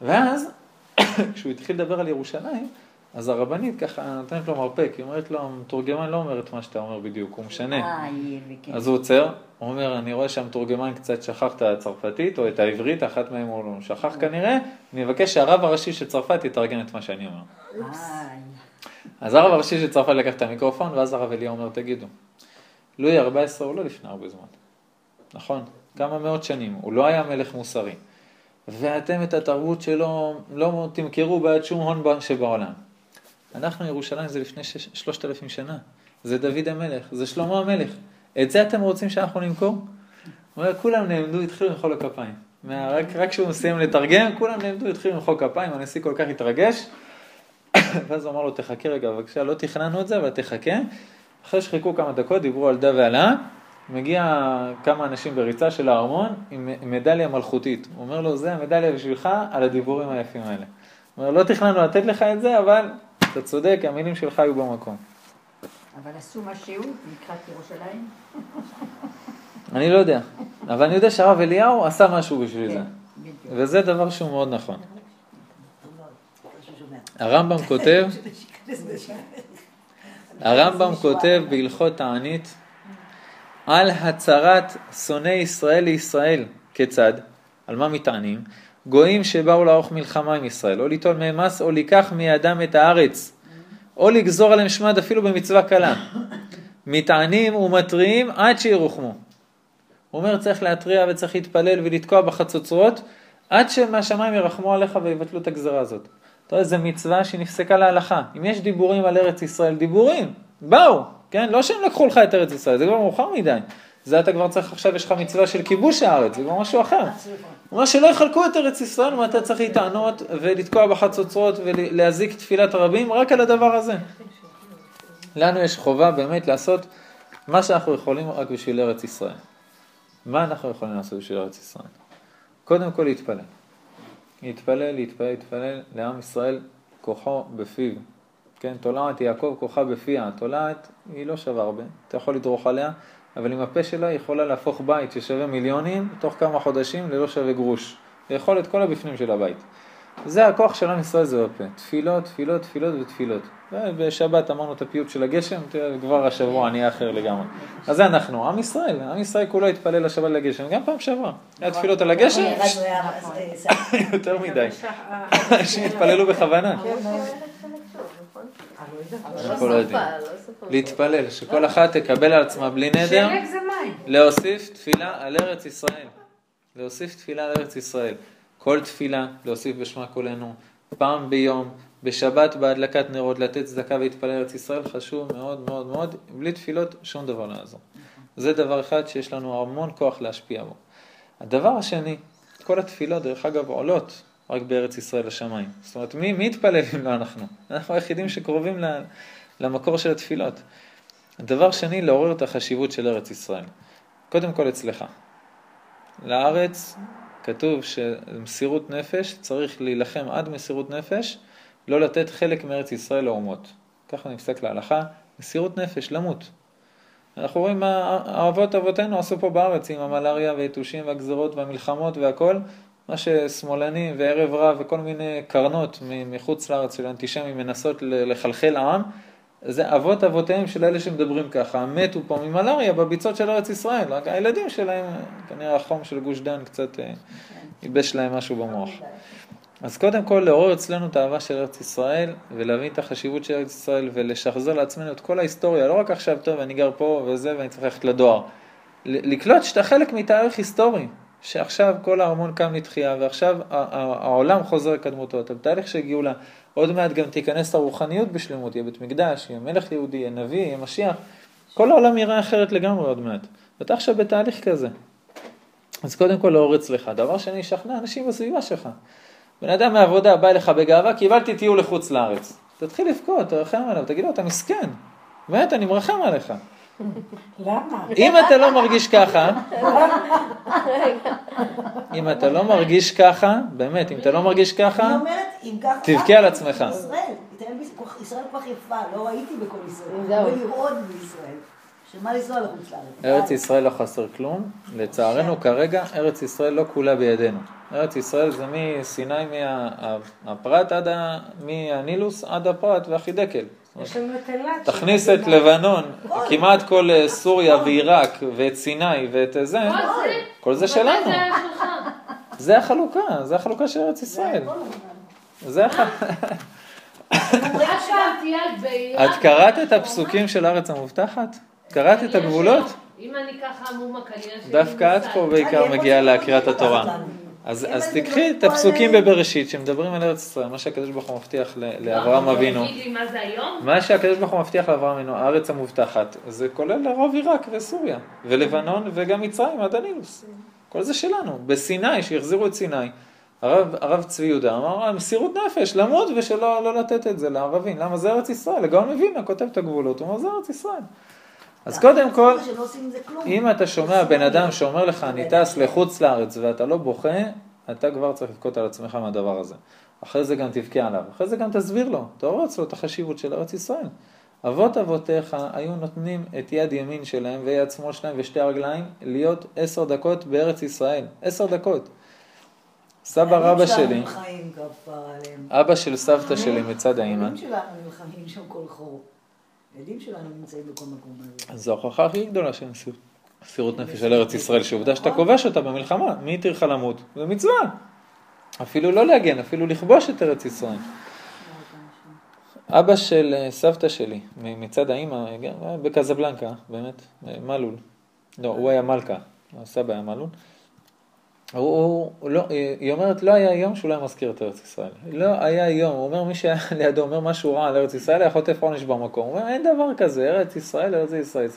ואז, כשהוא התחיל לדבר על ירושלים, אז הרבנית ככה נותנת לו מרפק, היא אומרת לו, המתורגמן לא אומר את מה שאתה אומר בדיוק, הוא משנה. אה. אז הוא עוצר, הוא אומר, אני רואה שהמתורגמן קצת שכח את הצרפתית או את העברית, אחת מהם הוא לא שכח כנראה, אני מבקש שהרב הראשי של צרפת יתרגם את מה שאני אומר. אז הרב הראשי של צרפת לקח את המיקרופון, ואז הרב אליהו אומר, תגידו, לואי ה-14 הוא לא לפני הרבה זמן, נכון? כמה מאות שנים, הוא לא היה מלך מוסרי. ואתם את התרבות שלו לא תמכרו בעד שום הון שבעולם. אנחנו, ירושלים זה לפני שלושת אלפים שנה. זה דוד המלך, זה שלמה המלך. את זה אתם רוצים שאנחנו נמכור? הוא אומר, כולם נעמדו, התחילו למחוא לו כפיים. רק כשהוא מסיים לתרגם, כולם נעמדו, התחילו למחוא כפיים, הנשיא כל כך התרגש. ואז הוא אמר לו, תחכה רגע, בבקשה, לא תכננו את זה, אבל תחכה. אחרי שחיכו כמה דקות, דיברו על דה ועלה, מגיע כמה אנשים בריצה של הארמון עם מדליה מלכותית. הוא אומר לו, זה המדליה בשבילך על הדיבורים היפים האלה. הוא אומר, לא תכננו לתת לך את זה, אבל אתה צודק, המילים שלך היו במקום. אבל עשו משהו לקראת ירושלים? אני לא יודע, אבל אני יודע שהרב אליהו עשה משהו בשביל זה. כן. וזה דבר שהוא מאוד נכון. הרמב"ם כותב, הרמב"ם כותב בהלכות תענית על הצהרת שונאי ישראל לישראל. כיצד? על מה מתענים? גויים שבאו לערוך מלחמה עם ישראל, או ליטול מהם מס, או לקח מידם את הארץ, או לגזור עליהם שמד אפילו במצווה קלה. מתענים ומתריעים עד שירוחמו. הוא אומר צריך להתריע וצריך להתפלל ולתקוע בחצוצרות עד שמהשמיים ירחמו עליך ויבטלו את הגזרה הזאת. אתה יודע, זו מצווה שנפסקה להלכה. אם יש דיבורים על ארץ ישראל, דיבורים, באו, כן? לא שהם לקחו לך את ארץ ישראל, זה כבר מאוחר מדי. זה אתה כבר צריך, עכשיו יש לך מצווה של כיבוש הארץ, זה כבר משהו אחר. הוא אומר שלא יחלקו את ארץ ישראל, ואתה צריך להתענות ולתקוע בחצוצרות ולהזיק תפילת רבים רק על הדבר הזה. לנו יש חובה באמת לעשות מה שאנחנו יכולים רק בשביל ארץ ישראל. מה אנחנו יכולים לעשות בשביל ארץ ישראל? קודם כל להתפלל. להתפלל, להתפלל, להתפלל לעם ישראל, כוחו בפיו. כן, תולעת יעקב כוחה בפיה. התולעת היא לא שווה הרבה, אתה יכול לדרוך עליה, אבל עם הפה שלה היא יכולה להפוך בית ששווה מיליונים תוך כמה חודשים ללא שווה גרוש. לאכול את כל הבפנים של הבית. זה הכוח של עם ישראל זה בפה. תפילות, תפילות, תפילות ותפילות. בשבת אמרנו את הפיוט של הגשם, כבר השבוע נהיה אחר לגמרי. אז זה אנחנו, עם ישראל, עם ישראל כולו התפלל לשבת לגשם, גם פעם שעברה. היה תפילות על הגשם, יותר מדי. אנשים התפללו בכוונה. אנחנו לא יודעים. להתפלל, שכל אחת תקבל על עצמה בלי נדר, שלג זה מים. להוסיף תפילה על ארץ ישראל. להוסיף תפילה על ארץ ישראל. כל תפילה, להוסיף בשמה קולנו, פעם ביום, בשבת בהדלקת נרות, לתת צדקה ולהתפלל ארץ ישראל, חשוב מאוד מאוד מאוד, בלי תפילות שום דבר לא יעזור. זה דבר אחד שיש לנו המון כוח להשפיע בו. הדבר השני, כל התפילות, דרך אגב, עולות רק בארץ ישראל לשמיים. זאת אומרת, מי, מי יתפלל אם לא אנחנו? אנחנו היחידים שקרובים למקור של התפילות. הדבר שני, לעורר את החשיבות של ארץ ישראל. קודם כל אצלך. לארץ כתוב שמסירות נפש, צריך להילחם עד מסירות נפש, לא לתת חלק מארץ ישראל לאומות. ככה נפסק להלכה, מסירות נפש, למות. אנחנו רואים מה האבות אבותינו עשו פה בארץ עם המלאריה והיתושים והגזרות והמלחמות והכל, מה ששמאלנים וערב רב וכל מיני קרנות מחוץ לארץ של אנטישמים מנסות לחלחל עם, זה אבות אבותיהם של אלה שמדברים ככה, מתו פה ממלאריה בביצות של ארץ ישראל, רק הילדים שלהם, כנראה החום של גוש דן קצת אה, ייבש להם משהו במוח. אז קודם כל לעורר אצלנו את האהבה של ארץ ישראל ולהבין את החשיבות של ארץ ישראל ולשחזר לעצמנו את כל ההיסטוריה, לא רק עכשיו, טוב, אני גר פה וזה ואני צריך ללכת לדואר. לקלוט שאתה חלק מתאריך היסטורי, שעכשיו כל הארמון קם לתחייה ועכשיו העולם חוזר לקדמותו, אתה בתהליך של גאולה, עוד מעט גם תיכנס הרוחניות בשלמות, יהיה בית מקדש, יהיה מלך יהודי, יהיה נביא, יהיה משיח, כל העולם יראה אחרת לגמרי עוד מעט. ואתה עכשיו בתהליך כזה. אז קודם כל לאור אצלך. דבר שני, שכנע אנשים בסביבה שלך. בן אדם מהעבודה בא אליך בגאווה, קיבלתי טיול לחוץ לארץ. תתחיל לבכות, תרחם עליו, תגיד לו, אתה מסכן. באמת, אני מרחם עליך. למה? אם אתה לא מרגיש ככה, אם אתה לא מרגיש ככה, באמת, אם אתה לא מרגיש ככה. תבכה על עצמך. ישראל, כל כך יפה, לא ראיתי בכל ישראל. זהו. הרבה לראות בישראל. שמה לנסוע לחוץ לארץ? ארץ. ישראל לא חסר כלום, לצערנו כרגע ארץ ישראל לא כולה בידינו. ארץ ישראל זה מסיני מהפרת עד ה... מהנילוס עד הפרת והחידקל. יש לנו את אילת. תכניס את לבנון, כמעט כל אה, סוריה ועיראק ואת סיני ואת זה, כל זה, כל זה שלנו. זה החלוקה, זה החלוקה של ארץ ישראל. זה. את קראת את הפסוקים של הארץ המובטחת? קראת את הגבולות? אם אני ככה עמומה כנראה לי דווקא את. פה בעיקר מגיעה להקריאת התורה. אז, אז תקחי את הפסוקים בבראשית שמדברים על ארץ ישראל, מה שהקדוש ברוך הוא מבטיח ל- לאברהם אבינו. מה שהקדוש ברוך הוא מבטיח לאברהם אבינו, הארץ המובטחת, זה כולל לרוב עיראק וסוריה, ולבנון וגם מצרים עד הנילוס. כל זה שלנו. בסיני, שהחזירו את סיני, הרב, הרב צבי יהודה אמר, מסירות נפש, למות ושלא לא לתת את זה לערבים. למה זה ארץ ישראל? הגאון מווילנה כותב את הגבולות, הוא אומר, זה ארץ ישראל. אז קודם כל, זה כלום. אם אתה שומע בן אדם שאומר לך, אני טס לחוץ לארץ ואתה לא בוכה, אתה כבר צריך לבכות על עצמך מהדבר הזה. אחרי זה גם תבכה עליו, אחרי זה גם תסביר לו, תרוץ לו את החשיבות של ארץ ישראל. אבות אבותיך היו נותנים את יד ימין שלהם ויד שמאל שלהם ושתי הרגליים להיות עשר דקות בארץ ישראל. עשר דקות. סבא רבא שלי. אבא של סבתא שלי מצד האימא, הילדים שלנו נמצאים בכל מקום הזה. אז זו ההוכחה הכי גדולה של מסירות- נפש של ארץ ישראל, שעובדה שאתה כובש אותה במלחמה, מי התיר לך למות? זה מצווה. אפילו לא להגן, אפילו לכבוש את ארץ ישראל. אבא של אה, סבתא שלי, מצד האימא, בקזבלנקה, באמת, אה, מלול. לא, הוא היה מלכה, הסבא היה מלול. הוא, הוא, הוא לא, היא אומרת, לא היה יום שהוא לא היה מזכיר את ארץ ישראל. לא היה יום, הוא אומר, מי שהיה לידו אומר משהו רע על ארץ ישראל, היה חוטף עונש במקום. הוא אומר, אין דבר כזה, ארץ ישראל, ארץ ישראל.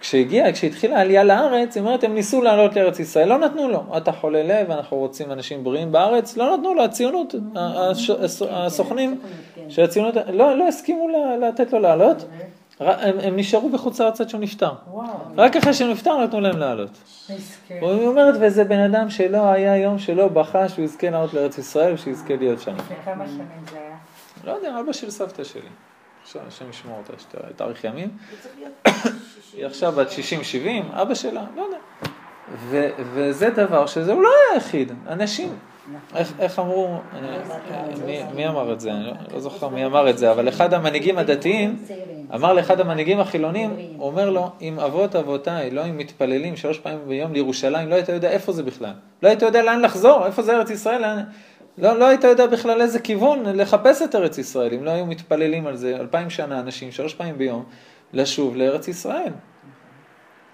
כשהגיע, כשהתחילה העלייה לארץ, היא אומרת, הם ניסו לעלות לארץ ישראל, לא נתנו לו. אתה חולה לב, אנחנו רוצים אנשים בריאים בארץ, לא נתנו לו, הציונות, הש- הס- הסוכנים של הציונות, לא, לא הסכימו לתת לו לעלות. הם, הם נשארו בחוץ לארץ עד שהוא נפטר. וואו, רק אחרי שהוא נפטר נתנו להם לעלות. היא אומרת, וזה בן אדם שלא היה יום שלא בכה שהוא יזכה לעלות לארץ ישראל ושיזכה להיות שם. לפני כמה שנים זה היה? לא יודע, אבא של סבתא שלי. השם ישמור אותה, שתאריך ימים. היא עכשיו בת 60-70, אבא שלה, לא יודע. וזה דבר שזה הוא לא היה היחיד, אנשים, איך, איך אמרו, אני, מי, מי אמר את זה, אני לא, לא זוכר מי אמר את זה, אבל אחד המנהיגים הדתיים אמר לאחד המנהיגים החילונים, הוא אומר לו, אם אבות אבותיי לא היו מתפללים שלוש פעמים ביום לירושלים, לא היית יודע איפה זה בכלל. לא היית יודע לאן לחזור, איפה זה ארץ ישראל, לאן... לא, לא היית יודע בכלל איזה כיוון לחפש את ארץ ישראל, אם לא היו מתפללים על זה אלפיים שנה אנשים, שלוש פעמים ביום, לשוב לארץ ישראל.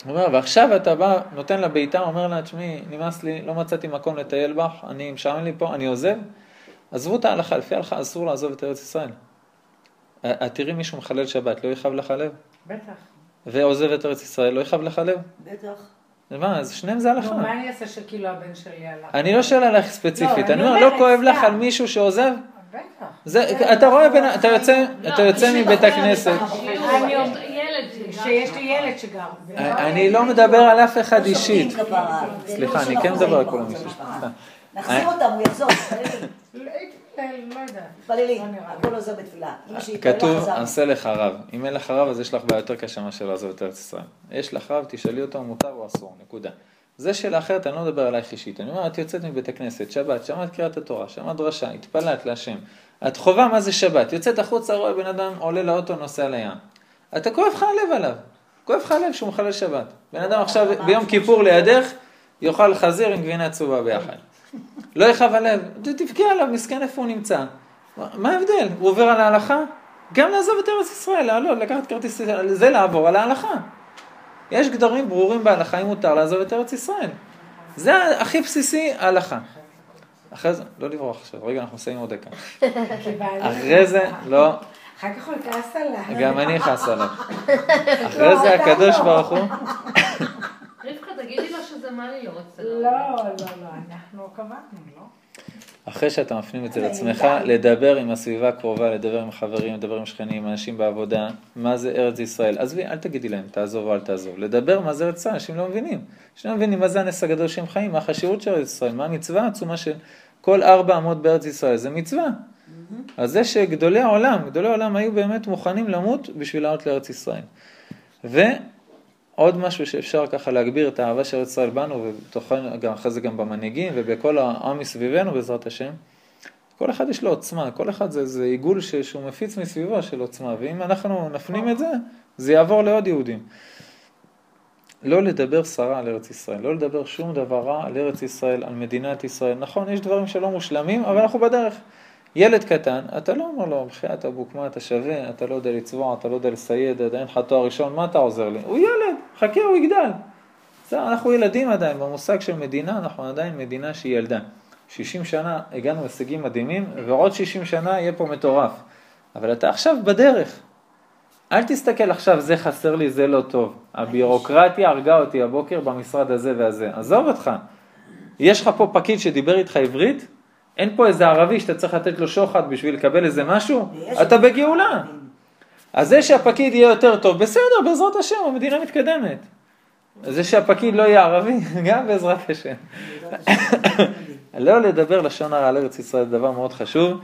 הוא אומר, ועכשיו אתה בא, נותן לה בעיטה, אומר לה, תשמעי, נמאס לי, לא מצאתי מקום לטייל בך, אני משעמם לי פה, אני עוזב. עזבו את ההלכה, לפי ההלכה אסור לעזוב את ארץ ישראל. את תראי מישהו מחלל שבת, לא יכאב לך הלב? בטח. ועוזב את ארץ ישראל, לא יכאב לך הלב? בטח. מה, אז שניהם זה נו, הלכה. מה אני אעשה שכאילו הבן שלי הלך? אני לא שואל עליך ספציפית, לא, אני אומר, לא כואב לך. על מישהו שעוזב? בטח. זה, אתה רואה, בן- אתה יוצא, מבית הכנסת. אני שיש. לי ילד שגר. אני לא מדבר על אף אחד לא אישית. סליחה, לא אני כן מדבר על בחוץ המשפחה. המשפחה. סתם. נחזיר אותם, הוא יחזור, מתפללים. לא לא לא. הכל עוזר בתפילה. כתוב. עשה לך רב. אם אין לך רב, אז יש לך בעיה יותר קשה מאשר לעזוב את ארץ ישראל. יש לך רב, תשאלי אותו, מותר או אסור, נקודה. זה שאלה אחרת, אני לא מדבר עלייך אישית. אני אומר, את יוצאת מבית הכנסת, שבת, שמעת קריאת התורה, שמעת דרשה, התפללת להשם. את חובה מה זה שבת. יוצאת החוצה, רואה בן אדם עולה לאוטו, נוסע לים. אתה כואב לך הלב עליו. כואב לך הלב שהוא מחלל שבת. בן אדם עכשיו ביום כיפור לידך, יאכל חזיר עם גבינה צהובה ביחד. לא יכאב הלב, תבכה עליו, מסכן איפה הוא נמצא. מה- ההבדל? הוא עובר על ההלכה? גם לעזוב את ארץ ישראל, לעלות, לקחת כרטיס, זה לעבור על ההלכה. יש גדרים ברורים בהלכה אם מותר לעזוב את ארץ ישראל. זה הכי בסיסי, ההלכה. אחרי זה, לא לברוח עכשיו, רגע, אנחנו מסיימים עוד דקה. אחרי זה, לא, אחר כך הוא יכעס עליי. גם אני אכעס עליו. אחרי זה הקדוש ברוך הוא, רבקה, תגידי לו שזה מה לי לא רוצה. לא, לא, לא, אנחנו קבענו, לא? אחרי שאתה מפנים את זה לעצמך, לדבר עם הסביבה הקרובה, לדבר עם חברים, לדבר עם שכנים, אנשים בעבודה, מה זה ארץ ישראל. עזבי, אל תגידי להם, תעזוב או אל תעזוב. לדבר מה זה ארץ ישראל, אנשים לא מבינים. אנשים לא מבינים מה זה הנס הגדול שהם חיים, מה החשיבות של ארץ ישראל, מה המצווה העצומה של כל ארבע אמות בארץ ישראל, זה מצווה. אז זה שגדולי העולם, גדולי העולם היו באמת מוכנים למות בשביל לעלות לארץ ישראל. ועוד משהו שאפשר ככה להגביר את האהבה של ארץ ישראל בנו, ובתוכנו, גם אחרי זה גם במנהיגים ובכל העם מסביבנו בעזרת השם, כל אחד יש לו עוצמה, כל אחד זה, זה עיגול ש, שהוא מפיץ מסביבו של עוצמה, ואם אנחנו נפנים את זה, זה יעבור לעוד יהודים. לא לדבר סרה על ארץ ישראל, לא לדבר שום דבר רע על ארץ ישראל, על מדינת ישראל. נכון, יש דברים שלא מושלמים, אבל אנחנו בדרך. ילד קטן, אתה לא אומר לו, בחייאת אבוק, מה אתה שווה, אתה לא יודע לצבוע, אתה לא יודע לסייד, אתה אין לך תואר ראשון, מה אתה עוזר לי? הוא ילד, חכה, הוא יגדל. בסדר, אנחנו ילדים עדיין, במושג של מדינה, אנחנו עדיין מדינה שהיא ילדה. 60 שנה הגענו להישגים מדהימים, ועוד 60 שנה יהיה פה מטורף. אבל אתה עכשיו בדרך. אל תסתכל עכשיו, זה חסר לי, זה לא טוב. הבירוקרטיה הרגה אותי הבוקר במשרד הזה והזה. עזוב אותך. יש לך פה פקיד שדיבר איתך עברית, אין פה איזה ערבי שאתה צריך לתת לו שוחד בשביל לקבל איזה משהו, אתה בגאולה. אז זה שהפקיד יהיה יותר טוב, בסדר, בעזרת השם, המדינה מתקדמת. זה שהפקיד לא יהיה ערבי, גם בעזרת השם. לא לדבר לשון הרע על ארץ ישראל דבר מאוד חשוב,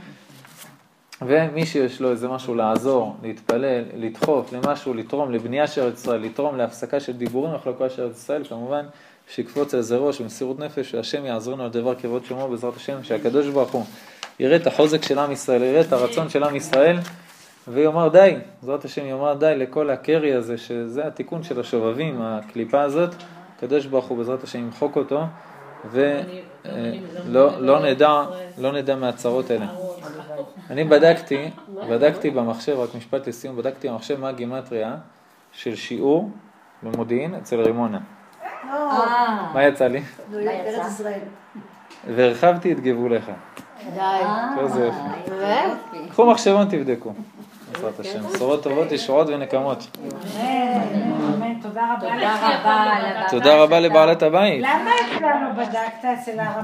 ומי שיש לו איזה משהו לעזור, להתפלל, לדחוף למשהו, לתרום לבנייה של ארץ ישראל, לתרום להפסקה של דיבורים החלוקה של ארץ ישראל, כמובן שיקפוץ על זה ראש במסירות נפש, שהשם יעזור לנו על דבר כבוד שמו בעזרת השם, שהקדוש ברוך הוא יראה את החוזק של עם ישראל, יראה את הרצון של עם ישראל, ויאמר די, בעזרת השם יאמר די לכל הקרי הזה, שזה התיקון של השובבים, הקליפה הזאת, הקדוש ברוך הוא בעזרת השם ימחוק אותו, ולא לא נדע, לא נדע מהצרות האלה. אני בדקתי, בדקתי במחשב, רק משפט לסיום, בדקתי במחשב מה הגימטריה של שיעור במודיעין אצל רימונה. אה, מה יצא לי? נולד בארץ ישראל. והרחבתי את גבוליך. די. איזה יופי. באמת? קחו מחשבון תבדקו. בעזרת השם. בשורות טובות, ישועות ונקמות. תודה רבה תודה לבעלת הבית. למה אצלנו בדקת אצל הרב